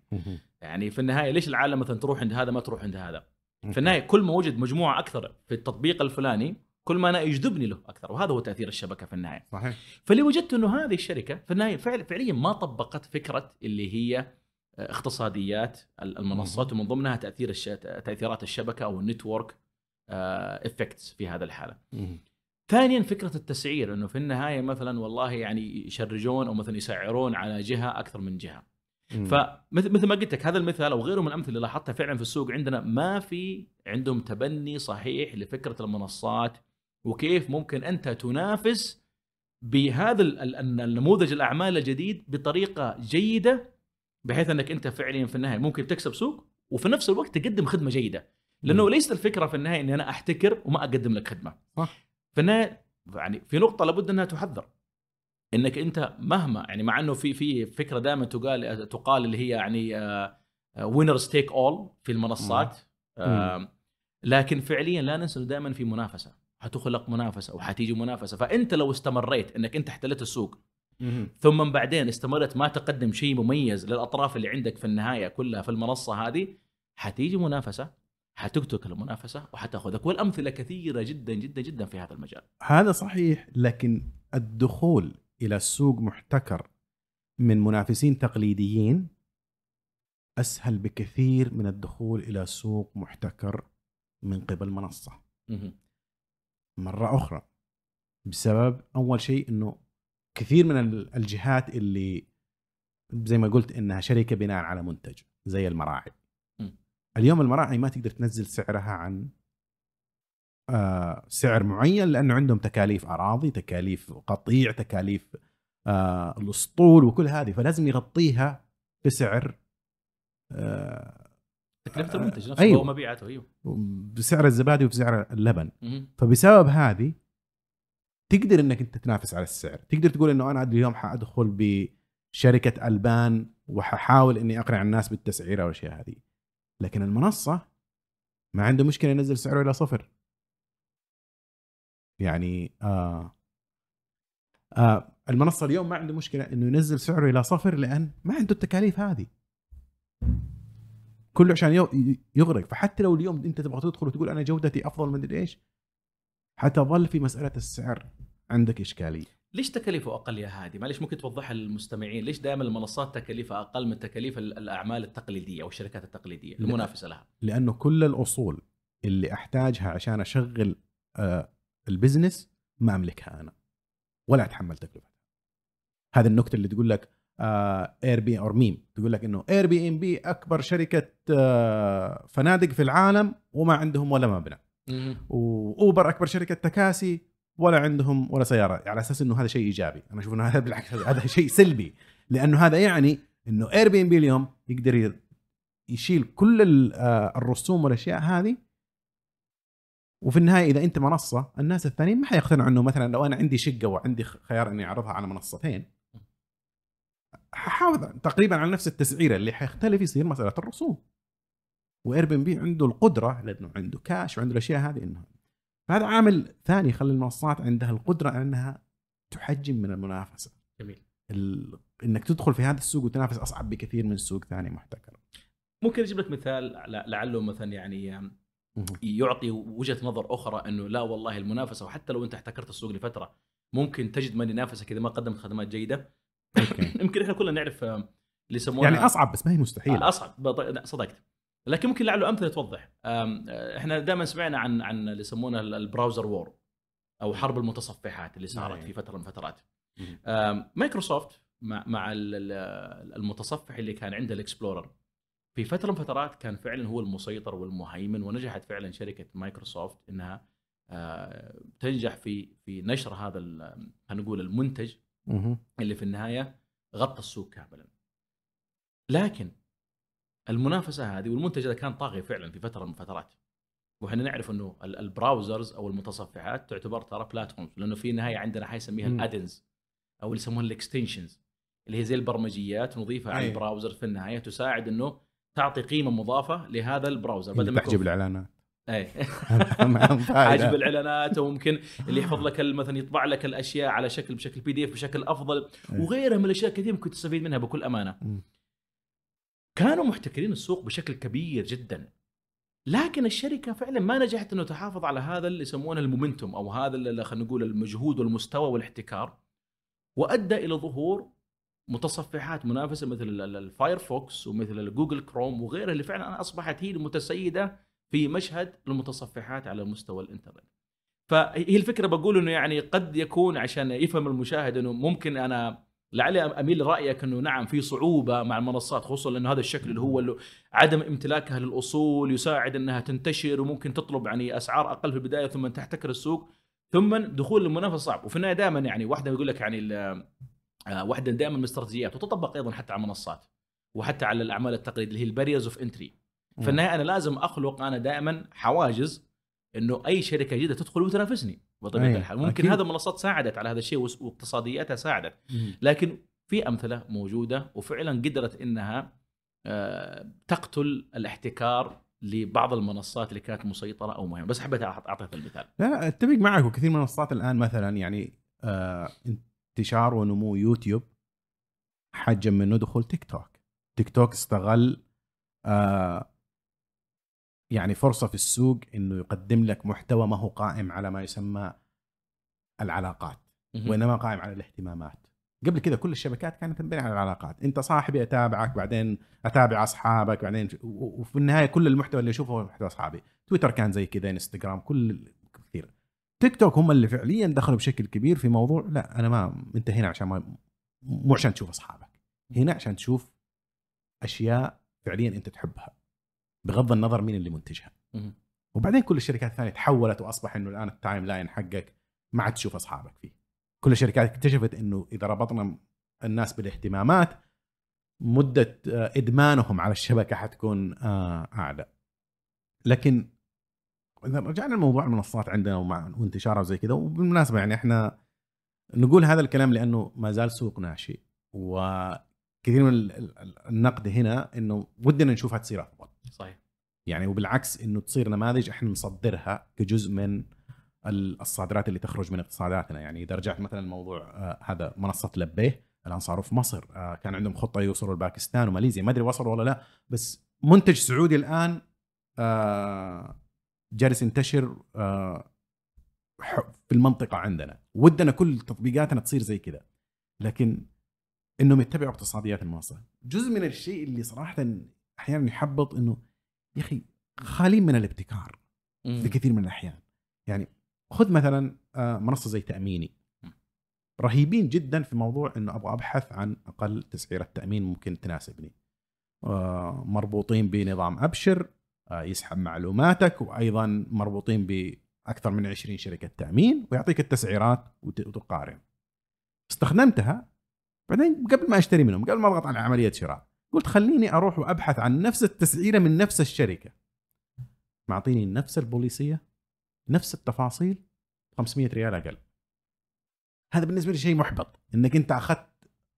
يعني في النهاية ليش العالم مثلا تروح عند هذا ما تروح عند هذا؟ في النهاية كل ما وجد مجموعة أكثر في التطبيق الفلاني كل ما أنا يجذبني له أكثر وهذا هو تأثير الشبكة في النهاية. صحيح. فاللي وجدت إنه هذه الشركة في النهاية فعل فعليا ما طبقت فكرة اللي هي آه، اقتصاديات المنصات ومن ضمنها تأثير الش... تأثيرات الشبكة أو ال network effects في هذا الحالة. ثانيا فكرة التسعير إنه في النهاية مثلا والله يعني ي charge ون أو مثلا يسعرون على جهة أكثر من جهة. فمثل مثل ما قلت لك هذا المثال أو غيره من الأمثلة اللي لاحظتها فعلا في السوق عندنا ما في عندهم تبني صحيح لفكرة المنصات وكيف ممكن أنت تنافس بهذا ال- ال- النموذج الأعمال الجديد بطريقة جيدة بحيث أنك أنت فعليا في النهاية ممكن تكسب سوق وفي نفس الوقت تقدم خدمة جيدة لأنه. ليست الفكرة في النهاية إني أنا أحتكر وما أقدم لك خدمة صح. في النهايه يعني في نقطة لابد أنها تحذر. إنك أنت مهما يعني مع إنه في في فكرة دائما تقال تقال اللي هي يعني وينرز تيك اول في المنصات. آه، لكن فعليا لا ننسى إنه دائما في منافسة. حتخلق منافسة وحتيجي منافسة. فأنت لو استمريت إنك أنت احتلت السوق ثم من بعدين استمرت ما تقدم شيء مميز للأطراف اللي عندك في النهاية كلها في المنصة هذه حتيجي منافسة. حتقتلك المنافسه وحتأخذك والأمثلة كثيرة جدا جدا جدا في هذا المجال هذا صحيح لكن الدخول إلى السوق محتكر من منافسين تقليديين أسهل بكثير من الدخول إلى سوق محتكر من قبل منصة. مرة أخرى بسبب أول شيء إنه كثير من ال- الجهات اللي زي ما قلت إنها شركة بناء على منتج زي المراعي. اليوم المراعي ما تقدر تنزل سعرها عن آه سعر معين لأنه عندهم تكاليف أراضي تكاليف قطيع تكاليف آه الأسطول وكل هذه فلازم يغطيها بسعر آه تكلفة المنتج نفسه أيوه. أيوه. مبيعاته أيوه بسعر الزبادي وبسعر اللبن. فبسبب هذه تقدر إنك أنت تنافس على السعر تقدر تقول إنه أنا اليوم حأدخل بشركة ألبان وححاول إني أقنع الناس بالتسعيرة والأشياء هذه لكن المنصة ما عنده مشكلة ينزل سعره إلى صفر. يعني آه آه المنصة اليوم ما عنده مشكلة إنه ينزل سعره إلى صفر لأن ما عنده التكاليف هذه. كله عشان يغرق. فحتى لو اليوم أنت تبغى تدخل وتقول أنا جودتي أفضل من إيش حتظل في مسألة السعر عندك إشكالية. ليش تكاليفه أقل يا هادي؟ معلش ممكن توضحها للمستمعين، ليش دائما المنصات تكاليفها أقل من تكاليف ال- الأعمال التقليدية أو الشركات التقليدية المنافسة لها؟ لأنه كل الأصول اللي أحتاجها عشان أشغل آه ال business ما أملكها أنا ولا أتحمل تكلفتها هذه النكتة اللي تقول لك Airbnb تقول لك إنه Airbnb أكبر شركة آه فنادق في العالم وما عندهم ولا مبنى و Uber أكبر شركة تكاسي ولا عندهم ولا سيارة. على أساس إنه هذا شيء إيجابي. أنا أشوف إنه هذا بالعكس هذا شيء سلبي. لأنه هذا يعني إنه Airbnb اليوم يقدر يشيل كل آه، الرسوم والأشياء هذه. وفي النهاية إذا أنت منصة الناس الثانيين ما حيقتنعوا إنه مثلا لو أنا عندي شقة وعندي خيار إني أعرضها على منصتين ححافظ تقريبا على نفس التسعيرة اللي حيختلف يصير مسألة الرسوم. و Airbnb عنده القدرة لأنه عنده كاش وعنده الأشياء هذه إنه فهذا عامل ثاني يخلي المنصات عندها القدرة على أنها تحجم من المنافسة. جميل. ال... إنك تدخل في هذا السوق وتنافس أصعب بكثير من سوق ثاني محتكر. ممكن أجيب لك مثال لعله مثلا يعني يعطي وجهة نظر أخرى أنه لا والله المنافسة وحتى لو أنت احتكرت السوق لفترة ممكن تجد من ينافسك إذا ما قدمت خدمات جيدة. (laughs) يمكن إحنا كلنا نعرف اللي يسمونها يعني أصعب بس ما هي مستحيلة. أصعب صدقت. لكن ممكن لعله أمثلة توضح إحنا دائما سمعنا عن عن اللي يسمونه ال- البراوزر وور أو حرب المتصفحات اللي صارت نعم. في فترة من الفترات مايكروسوفت مع مع ال- ال- المتصفح اللي كان عنده الإكسبلورر في فترة من الفترات كان فعلا هو المسيطر والمهيمن ونجحت فعلا شركة مايكروسوفت إنها تنجح في في نشر هذا خلينا نقول المنتج. اللي في النهاية غطى السوق كاملا. لكن المنافسة هذه والمنتج هذا كان طاغي فعلا في فترة من الفترات. وإحنا نعرف إنه ال- browsers أو المتصفحات تعتبر ترى platforms لأنه في النهايه عندنا حاجة يسميها مم. ال add-ons أو اللي يسمونها ال extensions اللي هي زي البرمجيات نضيفها على أي. ال browser في النهاية تساعد إنه تعطي قيمة مضافة لهذا ال browser اللي ما تحجب الإعلانات أي (laughs) أهم حاجب. (laughs) الإعلانات وممكن اللي يحفظ لك مثلا يطبع لك الأشياء على شكل بشكل PDF بشكل أفضل إيه. وغيرها من الأشياء كثير ممكن تستفيد منها بكل أمانة. كانوا محتكرين السوق بشكل كبير جدا. لكن الشركة فعلا ما نجحت إنه تحافظ على هذا اللي يسمونه ال momentum أو هذا اللي خلينا نقول المجهود والمستوى والاحتكار وأدى إلى ظهور متصفحات منافسة مثل ال- ال- الفايرفوكس ومثل الجوجل كروم وغيرها اللي فعلا أصبحت هي المتسيدة في مشهد المتصفحات على مستوى الإنترنت. فهي الفكرة بقول إنه يعني قد يكون عشان يفهم المشاهد إنه ممكن أنا لعلي أميل لرأيك أنه نعم في صعوبة مع المنصات خصوصا لأنه هذا الشكل اللي هو اللي عدم امتلاكها للأصول يساعد أنها تنتشر وممكن تطلب يعني أسعار أقل في البداية ثم تحتكر السوق. ثم دخول المنافسة صعب. وفي النهاية دائما يعني واحدة يقول لك يعني آه، واحدة دائما من الاستراتيجيات وتطبق أيضا حتى على المنصات وحتى على الأعمال التقليدية اللي هي ال barriers of entry في النهاية أنا لازم أخلق أنا دائما حواجز إنه أي شركة جديدة تدخل وتنافسني. بطبيعه أي، الحال ممكن أكيد. هذا المنصات ساعدت على هذا الشيء واقتصادياتها ساعدت. مم. لكن في أمثلة موجودة وفعلا قدرت إنها آه، تقتل الاحتكار لبعض المنصات اللي كانت مسيطرة أو مهمة. بس حبيت أعطيك المثال. لا لا أتفق معك. وكثير من المنصات الآن مثلا يعني آه انتشار ونمو يوتيوب حجم منه دخول تيك توك. تيك توك استغل آه يعني فرصة في السوق إنه يقدم لك محتوى ما هو قائم على ما يسمى العلاقات وإنما قائم على الاهتمامات. قبل كذا كل الشبكات كانت تنبني على العلاقات. أنت صاحبي أتابعك بعدين أتابع أصحابك بعدين وفي النهاية كل المحتوى اللي أشوفه هو محتوى أصحابي. تويتر كان زي كذا إنستغرام كل كثير. تيك توك هم اللي فعليا دخلوا بشكل كبير في موضوع لا أنا ما انت هنا عشان ما مو عشان تشوف أصحابك. هنا عشان تشوف أشياء فعليا أنت تحبها. بغض النظر مين اللي منتجها. وبعدين كل الشركات الثانية تحولت وأصبح إنه الآن ال timeline حقك ما عاد تشوف أصحابك فيه. كل الشركات اكتشفت إنه إذا ربطنا الناس بالاهتمامات مدة آه، إدمانهم على الشبكة حتكون آه، أعلى. لكن إذا رجعنا لموضوع المنصات عندنا وانتشارها وزي كذا وبالمناسبة يعني إحنا نقول هذا الكلام لأنه ما زال سوق ناشئ وكثير من ال- ال- النقد هنا إنه ودنا نشوفها تصير أفضل. صحيح. يعني وبالعكس إنه تصير نماذج إحنا نصدرها كجزء من ال- الصادرات اللي تخرج من اقتصاداتنا. يعني إذا رجعت مثلا الموضوع آه هذا منصة لبيه الآن صاروا في مصر. آه كان عندهم خطة يوصلوا لباكستان وماليزيا. ما أدري وصلوا ولا لا بس منتج سعودي الآن آه جالس ينتشر في المنطقة عندنا. ودنا كل تطبيقاتنا تصير زي كذا. لكن إنهم يتبعوا اقتصاديات المنصة. جزء من الشيء اللي صراحة أحيانا يحبط إنه يا أخي خالين من الابتكار. في كثير من الأحيان. يعني خذ مثلا آه، منصة زي تأميني. رهيبين جدا في موضوع إنه أبغى أبحث عن أقل تسعيرة تأمين ممكن تناسبني. آه، مربوطين بنظام أبشر آه، يسحب معلوماتك وأيضا مربوطين بأكثر من 20 شركة تأمين ويعطيك التسعيرات وت- وتقارن. استخدمتها بعدين قبل ما أشتري منهم قبل ما أضغط على عملية شراء. قلت خليني أروح وأبحث عن نفس التسعيرة من نفس الشركة. معطيني نفس البوليسية نفس التفاصيل 500 ريال أقل. هذا بالنسبة لي شيء محبط إنك أنت أخذت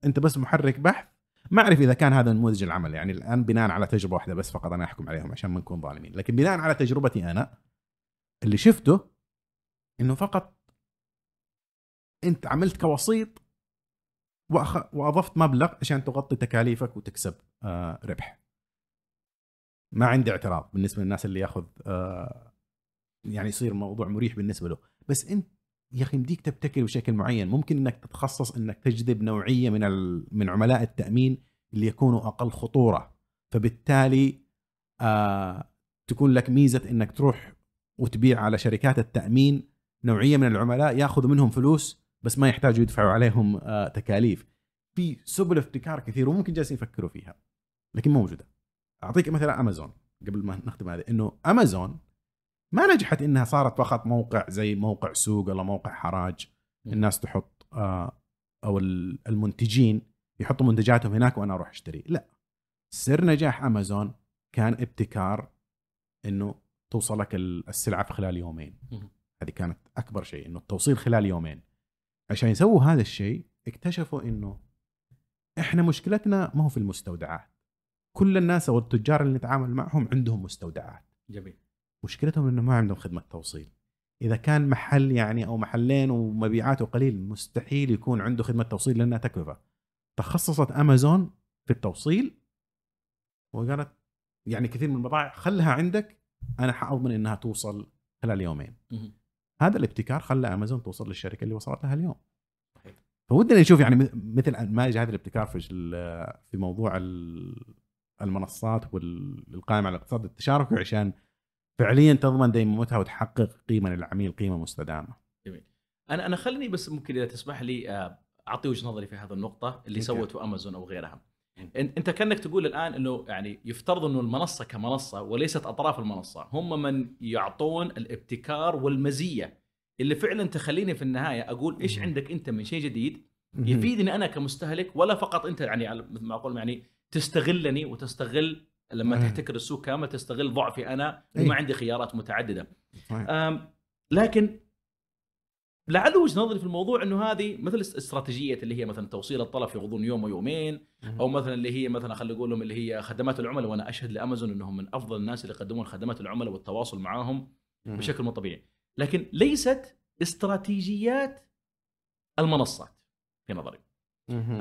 أنت بس محرك بحث. ما أعرف إذا كان هذا نموذج العمل يعني الآن بناء على تجربة واحدة بس فقط أنا أحكم عليهم عشان ما نكون ظالمين. لكن بناء على تجربتي أنا اللي شفته إنه فقط أنت عملت كوسيط وأخ... وأضفت مبلغ عشان تغطي تكاليفك وتكسب آه ربح. ما عندي اعتراض بالنسبة للناس اللي ياخذ آه يعني يصير الموضوع مريح بالنسبة له. بس أنت يا أخي يمديك تبتكر بشكل معين. ممكن إنك تتخصص إنك تجذب نوعية من ال... من عملاء التأمين اللي يكونوا أقل خطورة. فبالتالي آه تكون لك ميزة إنك تروح وتبيع على شركات التأمين. نوعية من العملاء ياخذوا منهم فلوس بس ما يحتاجوا يدفعوا عليهم آه تكاليف. في سبل ابتكار كثير وممكن جالسين يفكروا فيها لكن موجودة. أعطيك مثلا امازون قبل ما نختم هذا إنه امازون ما نجحت إنها صارت فقط موقع زي موقع سوق ولا موقع حراج. الناس تحط آه أو المنتجين يحطوا منتجاتهم هناك وأنا أروح أشتري. لا. سر نجاح امازون كان ابتكار إنه توصلك السلعة في خلال يومين. هذه كانت أكبر شيء إنه التوصيل خلال يومين. عشان يسووا هذا الشيء اكتشفوا إنه إحنا مشكلتنا ما هو في المستودعات. كل الناس أو التجار اللي نتعامل معهم عندهم مستودعات. جميل. مشكلتهم إنه ما عندهم خدمة توصيل. إذا كان محل يعني أو محلين ومبيعاته قليل مستحيل يكون عنده خدمة توصيل لأنها تكلفة. تخصصت أمازون في التوصيل وقالت يعني كثير من البضائع خلها عندك أنا حأضمن إنها توصل خلال يومين. هذا الابتكار خلى امازون توصل للشركة اللي وصلت لها اليوم فودنا نشوف يعني مثل ما جاء هذا الابتكار في في موضوع المنصات والقائمة على الاقتصاد التشاركي عشان فعليا تضمن ديمومتها وتحقق قيمة للعميل قيمة مستدامة. جميل. أنا أنا خليني بس ممكن إذا تسمح لي آه، أعطي وجهة نظري في هذه النقطة اللي سوته امازون أو غيرها. انت كأنك تقول الآن إنه يعني يفترض إنه المنصة كمنصة وليست أطراف المنصة. هم من يعطون الابتكار والمزية. اللي فعلا تخليني في النهاية أقول إيش عندك أنت من شيء جديد يفيدني أنا كمستهلك ولا فقط أنت يعني مثل ما أقول يعني تستغلني وتستغل لما مم. تحتكر السوق كامل تستغل ضعفي أنا وما عندي خيارات متعددة. لكن لعل وجهة نظري في الموضوع إنه هذه مثل استراتيجية اللي هي مثلا توصيل الطلب في غضون يوم ويومين أو مثلا اللي هي مثلا خلينا نقول لهم اللي هي خدمات العملاء وأنا أشهد لأمازون إنهم من أفضل الناس اللي يقدمون خدمات العملاء والتواصل معاهم بشكل مو طبيعي. لكن ليست استراتيجيات المنصات في نظري.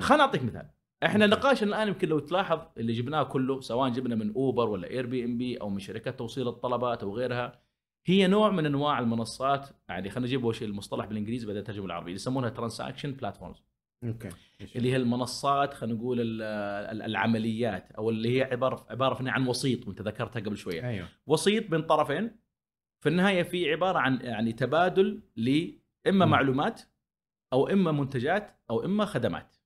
خليني أعطيك مثال. إحنا نقاشنا الآن يمكن لو تلاحظ اللي جبناه كله سواء جبنا من اوبر ولا Airbnb أو من شركات توصيل الطلبات أو غيرها هي نوع من أنواع المنصات يعني خلينا نجيب اول شيء المصطلح بالإنجليزي بعدين الترجمه العربيه يسمونها transaction platforms okay. اللي هي المنصات خلينا نقول العمليات أو اللي هي عباره عبارة عن وسيط وانت ذكرتها قبل شوية. أيوه. وسيط بين طرفين في النهاية في عبارة عن يعني تبادل لاما معلومات أو إما منتجات أو إما خدمات.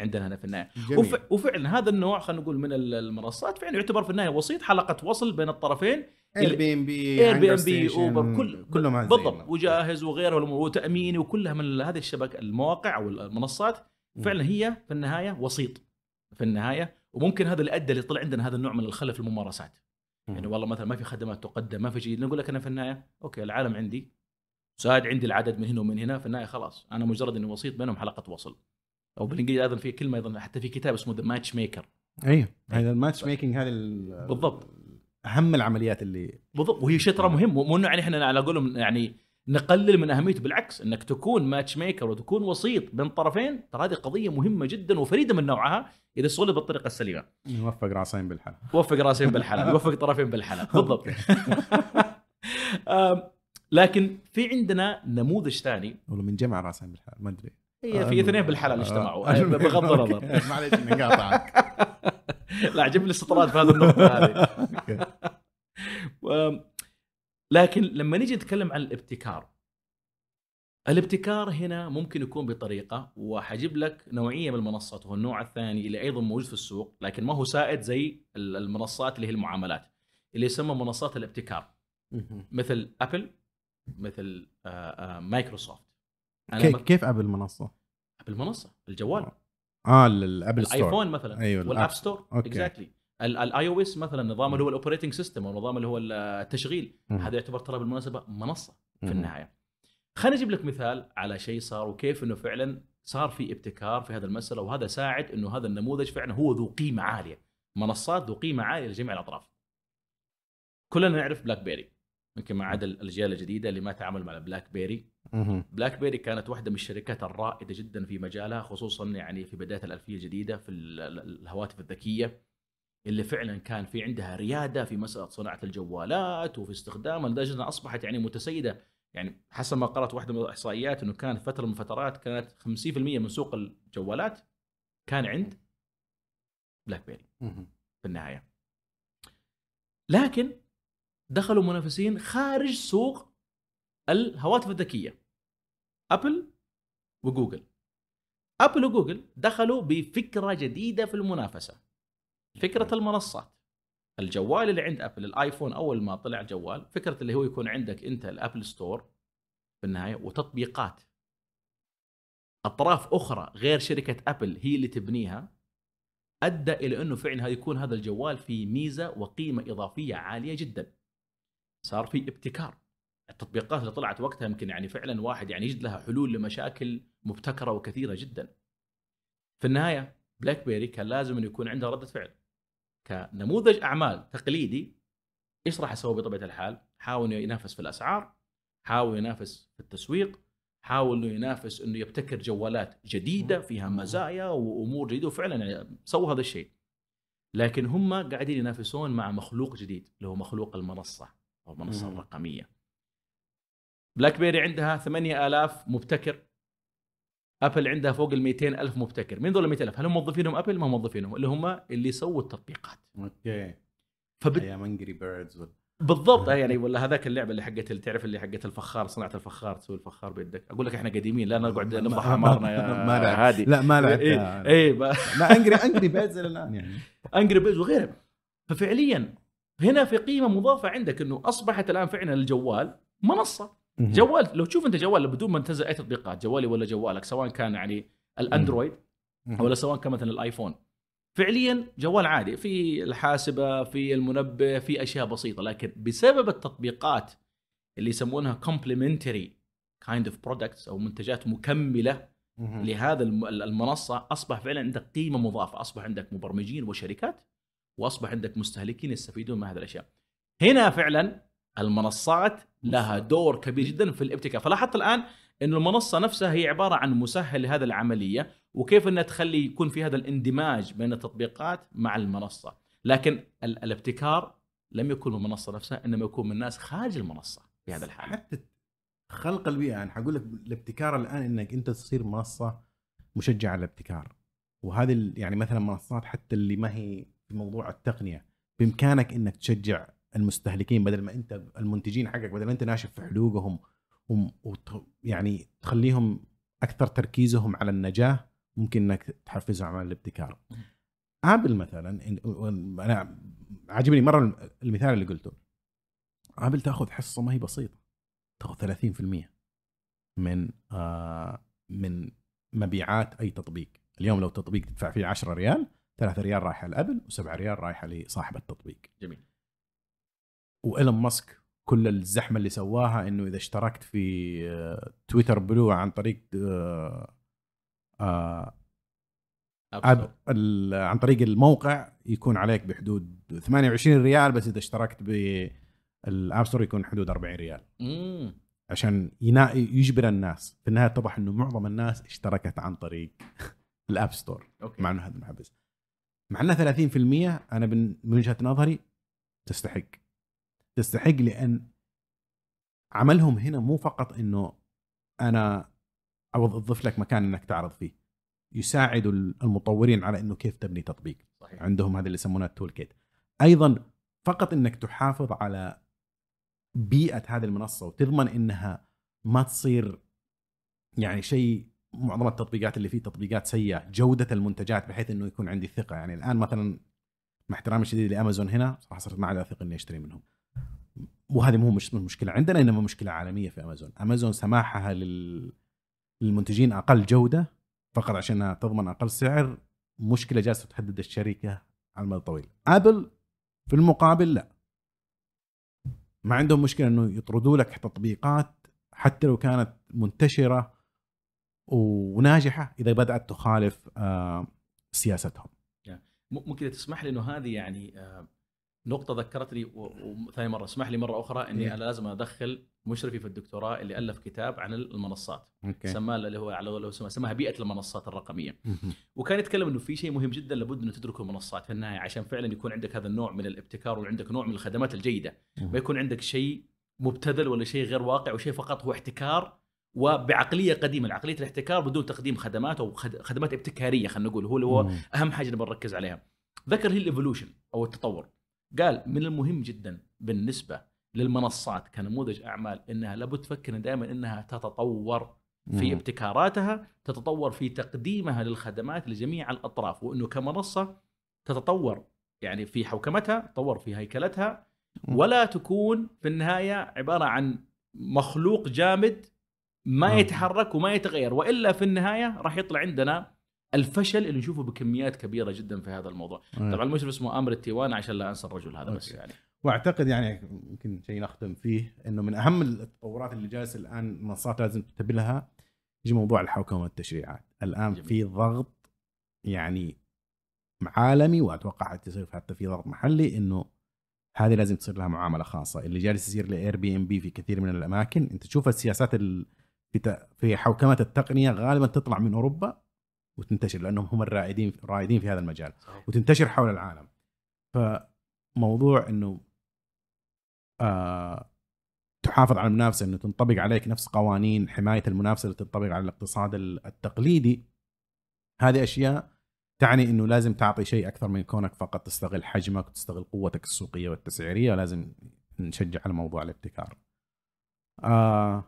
عندنا هنا في النهاية. وف... وفعلا هذا النوع خلينا نقول من المنصات فعلا يعتبر في النهاية وسيط حلقة وصل بين الطرفين اير بي ام بي اير بي ام بي اوبر كل كله بالضبط. وجاهز وغيره وتأميني وكلها من هذه الشبكه المواقع أو المنصات. فعلا هي في النهاية وسيط. في النهاية. وممكن هذا اللي ادى اللي طلع عندنا هذا النوع من الخلل في الممارسات يعني والله مثلا ما في خدمات تقدم ما في شيء. نقول لك أنا في النهاية okay العالم عندي. ساعد عندي العدد من هنا ومن هنا. في النهاية خلاص. أنا مجرد إني وسيط بينهم حلقة وصل. أو بالإنجليزي أيضا في كلمة أيضا حتى في كتاب اسمه The Matchmaker أيوه هذا ال matchmaking هذه بالضبط. أهم العمليات اللي بالضبط. وهي شيء ترى مهم. مو إنه يعني إحنا على قولهم يعني نقلل من أهميته بالعكس إنك تكون matchmaker وتكون وسيط بين طرفين ترى هذه قضية مهمة جدا وفريدة من نوعها إذا صلب بالطريقة السليمة. يوفق راسين بالحلال يوفق راسين بالحلال (laughs) يوفق طرفين بالحلال (laughs) بالضبط. (laughs) لكن في عندنا نموذج ثاني. والله من جمع راسين بالحلال ما أدري. هي في اثنين بالحلال اجتمعوا. بغض النظر. معليش نقاطعك (laughs) لا عجبني الاستطراد في هذه النقطة هذه. (laughs) لكن لما نيجي نتكلم عن الابتكار الابتكار هنا ممكن يكون بطريقة وحجيب لك نوعية من المنصات وهو النوع الثاني اللي أيضا موجود في السوق لكن ما هو سائد زي المنصات اللي هي المعاملات اللي يسمى منصات الابتكار. مثل أبل مثل مايكروسوفت. كيف, كيف أبل منصة؟ أبل منصة الجوال. آه ال Apple Store الآيفون مثلا أيوه وال App Store exactly ال iOS مثلا النظام اللي هو ال operating system أو النظام اللي هو التشغيل. هذا يعتبر ترى بالمناسبة منصة في النهاية. خليني أجيب لك مثال على شيء صار وكيف إنه فعلا صار في ابتكار في هذا المسألة وهذا ساعد إنه هذا النموذج فعلا هو ذو قيمة عالية. منصات ذو قيمة عالية لجميع الأطراف. كلنا نعرف بلاك بيري يمكن ما عدا الاجيال الجديدة اللي ما تعامل مع بلاك بيري بلاك بيري كانت واحدة من الشركات الرائدة جدا في مجالها خصوصا يعني في بداية الألفية الجديدة في الهواتف الذكية اللي فعلا كان في عندها ريادة في مسألة صناعة الجوالات وفي استخدامها لدرجه انها أصبحت يعني متسيدة. يعني حسب ما قرأت واحدة من الإحصائيات إنه كانت فترة من فترات كانت 50% من سوق الجوالات كان عند بلاك بيري في النهاية. لكن دخلوا منافسين خارج سوق الهواتف الذكية. أبل وجوجل. أبل وجوجل دخلوا بفكرة جديدة في المنافسة. فكرة المنصات. الجوال اللي عند أبل الآيفون أول ما طلع الجوال فكرة اللي هو يكون عندك أنت ال Apple Store في النهاية وتطبيقات. أطراف أخرى غير شركة أبل هي اللي تبنيها أدى إلى أنه فعلا يكون هذا الجوال في ميزة وقيمة إضافية عالية جدا. صار في ابتكار. التطبيقات اللي طلعت وقتها يمكن يعني فعلا واحد يعني يجد لها حلول لمشاكل مبتكرة وكثيرة جدا. في النهاية بلاك بيري كان لازم إنه يكون عنده ردة فعل. كنموذج أعمال تقليدي إيش راح أسوي بطبيعة الحال؟ حاول إنه ينافس في الأسعار حاول ينافس في التسويق حاول إنه ينافس إنه يبتكر جوالات جديدة فيها مزايا وأمور جديدة وفعلا يعني سووا هذا الشيء. لكن هم قاعدين ينافسون مع مخلوق جديد اللي هو مخلوق المنصة. أو المنصه الرقميه بلاك بيري عندها 8000 مبتكر. أبل عندها فوق ال 200 ألف مبتكر. مين ال 200 ألف؟ هل هم موظفينهم أبل؟ ما موظفينهم. اللي هم اللي يسووا التطبيقات. أوكي. فبت... أيام Angry Birds بالضبط. يعني (laughs) ولا هذاك اللعبة اللي حقت اللي تعرف اللي حقت الفخار؟ صناعة الفخار. تسوي الفخار بيدك. أقول لك إحنا قديمين. لا نقعد نفضح اعمارنا يا (laughs) ما. هادي. لا ما لعبت إيه إيه ب- لا Angry Angry Birds الآن يعني. Angry Birds وغيرها. ففعليا هنا في قيمة مضافة عندك إنه أصبحت الآن فعلا الجوال منصة. جوال لو تشوف أنت جوال بدون ما تنزل أي تطبيقات جوالي ولا جوالك سواء كان يعني الأندرويد ولا سواء كان مثلا الآيفون. فعليا جوال عادي في الحاسبة في المنبه في أشياء بسيطة لكن بسبب التطبيقات اللي يسمونها complementary kind of products أو منتجات مكملة لهذا الم- المنصة أصبح فعلا عندك قيمة مضافة أصبح عندك مبرمجين وشركات واصبح عندك مستهلكين يستفيدون من هذه الأشياء. هنا فعلا المنصات لها دور كبير جدا في الابتكار. فلاحظت الآن أن المنصة نفسها هي عبارة عن مسهل لهذه العملية وكيف أنها تخلي يكون في هذا الاندماج بين التطبيقات مع المنصة. لكن ال- الابتكار لم يكن من المنصة نفسها إنما يكون من ناس خارج المنصة في هذا الحال حتى خلق البيئة أنا حقول لك الابتكار الآن إنك أنت تصير منصة مشجعة على الابتكار. وهذه يعني مثلا منصات حتى اللي ما هي في موضوع التقنية. بإمكانك إنك تشجع المستهلكين بدل ما أنت المنتجين حقك بدل ما أنت ناشف في حلوقهم يعني تخليهم أكثر تركيزهم على النجاح ممكن إنك تحفزهم على الابتكار. آبل مثلا أنا عاجبني مرة المثال اللي قلته. آبل تأخذ حصة ما هي بسيطة تأخذ 30% من آه من مبيعات أي تطبيق. اليوم لو تطبيق تدفع فيه 10 ريال 3 ريال رايحة لأبل و7 ريال رايحة لصاحب التطبيق. جميل. وإيلون ماسك كل الزحمة اللي سواها إنه إذا اشتركت في آه، Twitter Blue عن طريق آه، آه، app عن طريق الموقع يكون عليك بحدود 28 ريال بس إذا اشتركت بال App Store يكون حدود 40 ريال. مم. عشان ينا... يجبر الناس. في النهاية اتضح إنه معظم الناس اشتركت عن طريق (laughs) ال App Store. أوكي. مع إنه هذا محبس مع انه 30% أنا من من وجهة نظري تستحق. تستحق لأن عملهم هنا مو فقط إنه أنا أوظف لك مكان إنك تعرض فيه. يساعد المطورين على إنه كيف تبني تطبيق. صحيح. عندهم هذا اللي يسمونه التول كيت أيضا فقط إنك تحافظ على بيئة هذه المنصة وتضمن إنها ما تصير يعني شيء معظم التطبيقات اللي فيه تطبيقات سيئة جودة المنتجات بحيث إنه يكون عندي ثقة. يعني الآن مثلا مع احترامي الشديد لأمازون هنا صراحة صرت ما عاد أثق إني أشتري منهم. وهذه مو مش مشكلة عندنا إنما مشكلة عالمية في أمازون. أمازون سماحها لل للمنتجين أقل جودة فقط عشان تضمن أقل سعر. مشكلة جالسة تهدد الشركة على المدى الطويل. ابل في المقابل لا. ما عندهم مشكلة إنه يطردوا لك تطبيقات حتى لو كانت منتشرة وناجحة إذا بدأت تخالف آه، سياستهم. م- ممكن تسمح لي إنه هذه يعني آه، نقطة ذكرتني وثاني مرة. اسمح لي مرة أخرى إني إيه. أنا لازم أدخل مشرفي في الدكتوراه اللي ألف كتاب عن المنصات. أوكي. سماه اللي هو على لو سماه سماها بيئة المنصات الرقمية. وكان يتكلم إنه في شيء مهم جدا لابد إنه تدركه المنصات في النهاية عشان فعلا يكون عندك هذا النوع من الابتكار وعندك نوع من الخدمات الجيدة. ما يكون عندك شيء مبتذل ولا شيء غير واقع وشيء فقط هو احتكار وبعقلية قديمة عقلية الاحتكار بدون تقديم خدمات أو خد- خدمات ابتكارية خلينا نقول هو اللي هو أهم حاجة نبغى نركز عليها ذكر هي الإيفولوشن أو التطور قال من المهم جدا بالنسبة للمنصات كنموذج أعمال إنها لابد تفكر دائما إنها تتطور في مم. ابتكاراتها تتطور في تقديمها للخدمات لجميع الأطراف وإنه كمنصة تتطور يعني في حوكمتها تطور في هيكلتها. ولا تكون في النهاية عبارة عن مخلوق جامد ما مم. يتحرك وما يتغير وإلا في النهاية راح يطلع عندنا الفشل اللي نشوفه بكميات كبيرة جدا في هذا الموضوع آه. طبعا المشرف اسمه آمر التيوان عشان لا أنسى الرجل هذا بس. يعني وأعتقد يعني يمكن شيء نختم فيه إنه من أهم التطورات اللي جالسة الآن المنصات لازم تنتبه لها يجي موضوع الحوكمة والتشريعات الآن جميل. في ضغط يعني عالمي وأتوقع حتصير حتى في ضغط محلي إنه هذه لازم تصير لها معاملة خاصة اللي جالس يصير لاير بي ام بي في كثير من الأماكن أنت تشوف السياسات ال... في. في حوكمة التقنية غالبا تطلع من أوروبا وتنتشر لأنهم هم الرائدين رائدين في هذا المجال صحيح. وتنتشر حول العالم فموضوع إنه آه تحافظ على المنافسة إنه تنطبق عليك نفس قوانين حماية المنافسة اللي تنطبق على الاقتصاد ال- التقليدي هذه أشياء تعني إنه لازم تعطي شيء أكثر من كونك فقط تستغل حجمك وتستغل قوتك السوقية والتسعيرية لازم نشجع على موضوع الابتكار. آه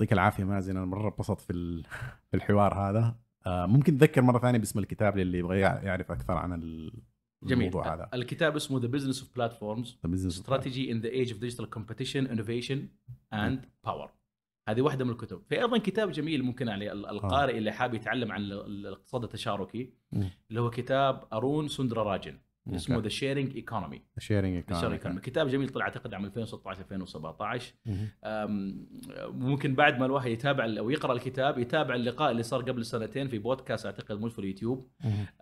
يعطيك العافية مازن أنا مرة انبسطت في في الحوار هذا. آه ممكن تذكر مرة ثانية باسم الكتاب للي يبغى يعرف أكثر عن ال- جميل. الموضوع هذا. الكتاب اسمه The Business of Platforms: Strategy in the Age of Digital Competition, Innovation, and Power هذه واحدة من الكتب. في أيضا كتاب جميل ممكن على ال- القارئ اللي حاب يتعلم عن ال- ال- الاقتصاد التشاركي. اللي هو كتاب أرون سندرا راجن. اسمه. The Sharing Economy economy. Economy كتاب جميل طلع أعتقد عام 2016 2017 مهم. أم، ممكن بعد ما الواحد يتابع أو يقرا الكتاب يتابع اللقاء اللي صار قبل سنتين في بودكاست أعتقد موجود في اليوتيوب.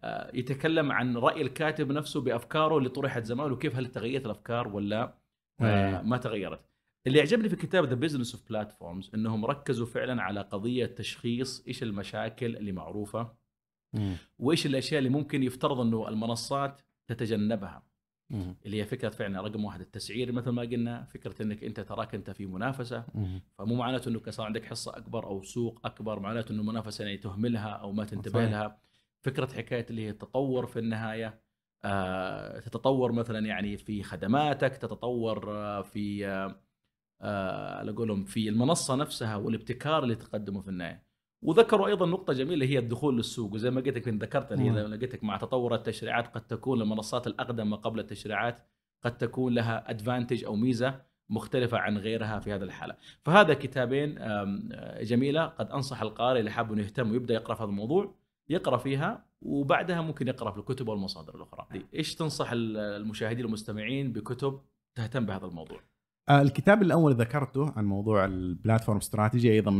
آه، يتكلم عن رأي الكاتب نفسه بأفكاره اللي طرحت زمان وكيف هل تغيرت الأفكار ولا آه، إيه. ما تغيرت. اللي عجبني في كتاب The Business of Platforms إنهم ركزوا فعلا على قضية تشخيص إيش المشاكل اللي معروفة. وإيش الأشياء اللي ممكن يفترض إنه المنصات تتجنبها مهم. اللي هي فكرة فعلا رقم واحد التسعير مثل ما قلنا فكرة إنك أنت تراك أنت في منافسة مهم. فمو معناته إنه صار عندك حصة أكبر أو سوق أكبر معناته إنه منافسة يعني تهملها أو ما تنتبه صحيح. لها فكرة حكاية اللي هي التطور في النهاية آه تتطور مثلا يعني في خدماتك تتطور آه في آه آه على قولهم في المنصة نفسها والابتكار اللي تقدمه في النهاية وذكروا أيضا نقطة جميلة هي الدخول للسوق. وزي ما قلت لك ذكرت لقيت لك مع تطور التشريعات قد تكون المنصات الأقدم ما قبل التشريعات قد تكون لها ادفانتج أو ميزة مختلفة عن غيرها في هذا الحالة. فهذا كتابين جميلة. قد أنصح القارئ اللي حاب أنه يهتم ويبدأ يقرأ في هذا الموضوع يقرأ فيها وبعدها ممكن يقرأ في الكتب والمصادر الأخرى. إيش تنصح ال- المشاهدين والمستمعين بكتب تهتم بهذا الموضوع؟ الكتاب الأول ذكرته عن موضوع البلاتفورم استراتيجي أيضا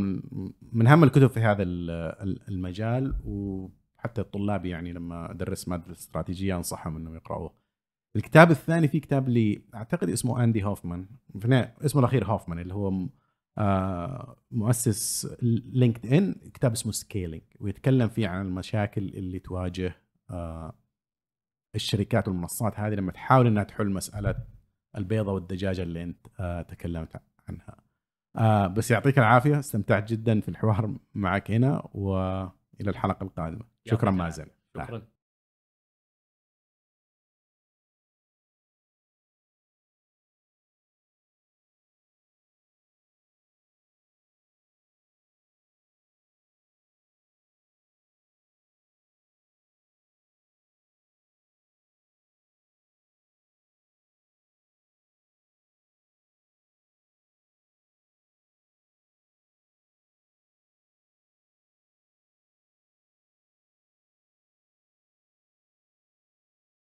من أهم الكتب في هذا ال- ال- المجال وحتى الطلاب يعني لما أدرس مادة الاستراتيجية أنصحهم إنهم يقرأوه. الكتاب الثاني في كتاب لي أعتقد اسمه أندي هوفمان اسمه الأخير هوفمان اللي هو آه، مؤسس LinkedIn كتاب اسمه Scaling ويتكلم فيه عن المشاكل اللي تواجه آه، الشركات والمنصات هذه لما تحاول إنها تحل مسألة البيضة والدجاجة اللي أنت آه، تكلمت عنها. آه، بس يعطيك العافية استمتعت جدا في الحوار معك هنا والى الحلقة القادمة. شكرا مازن. شكرا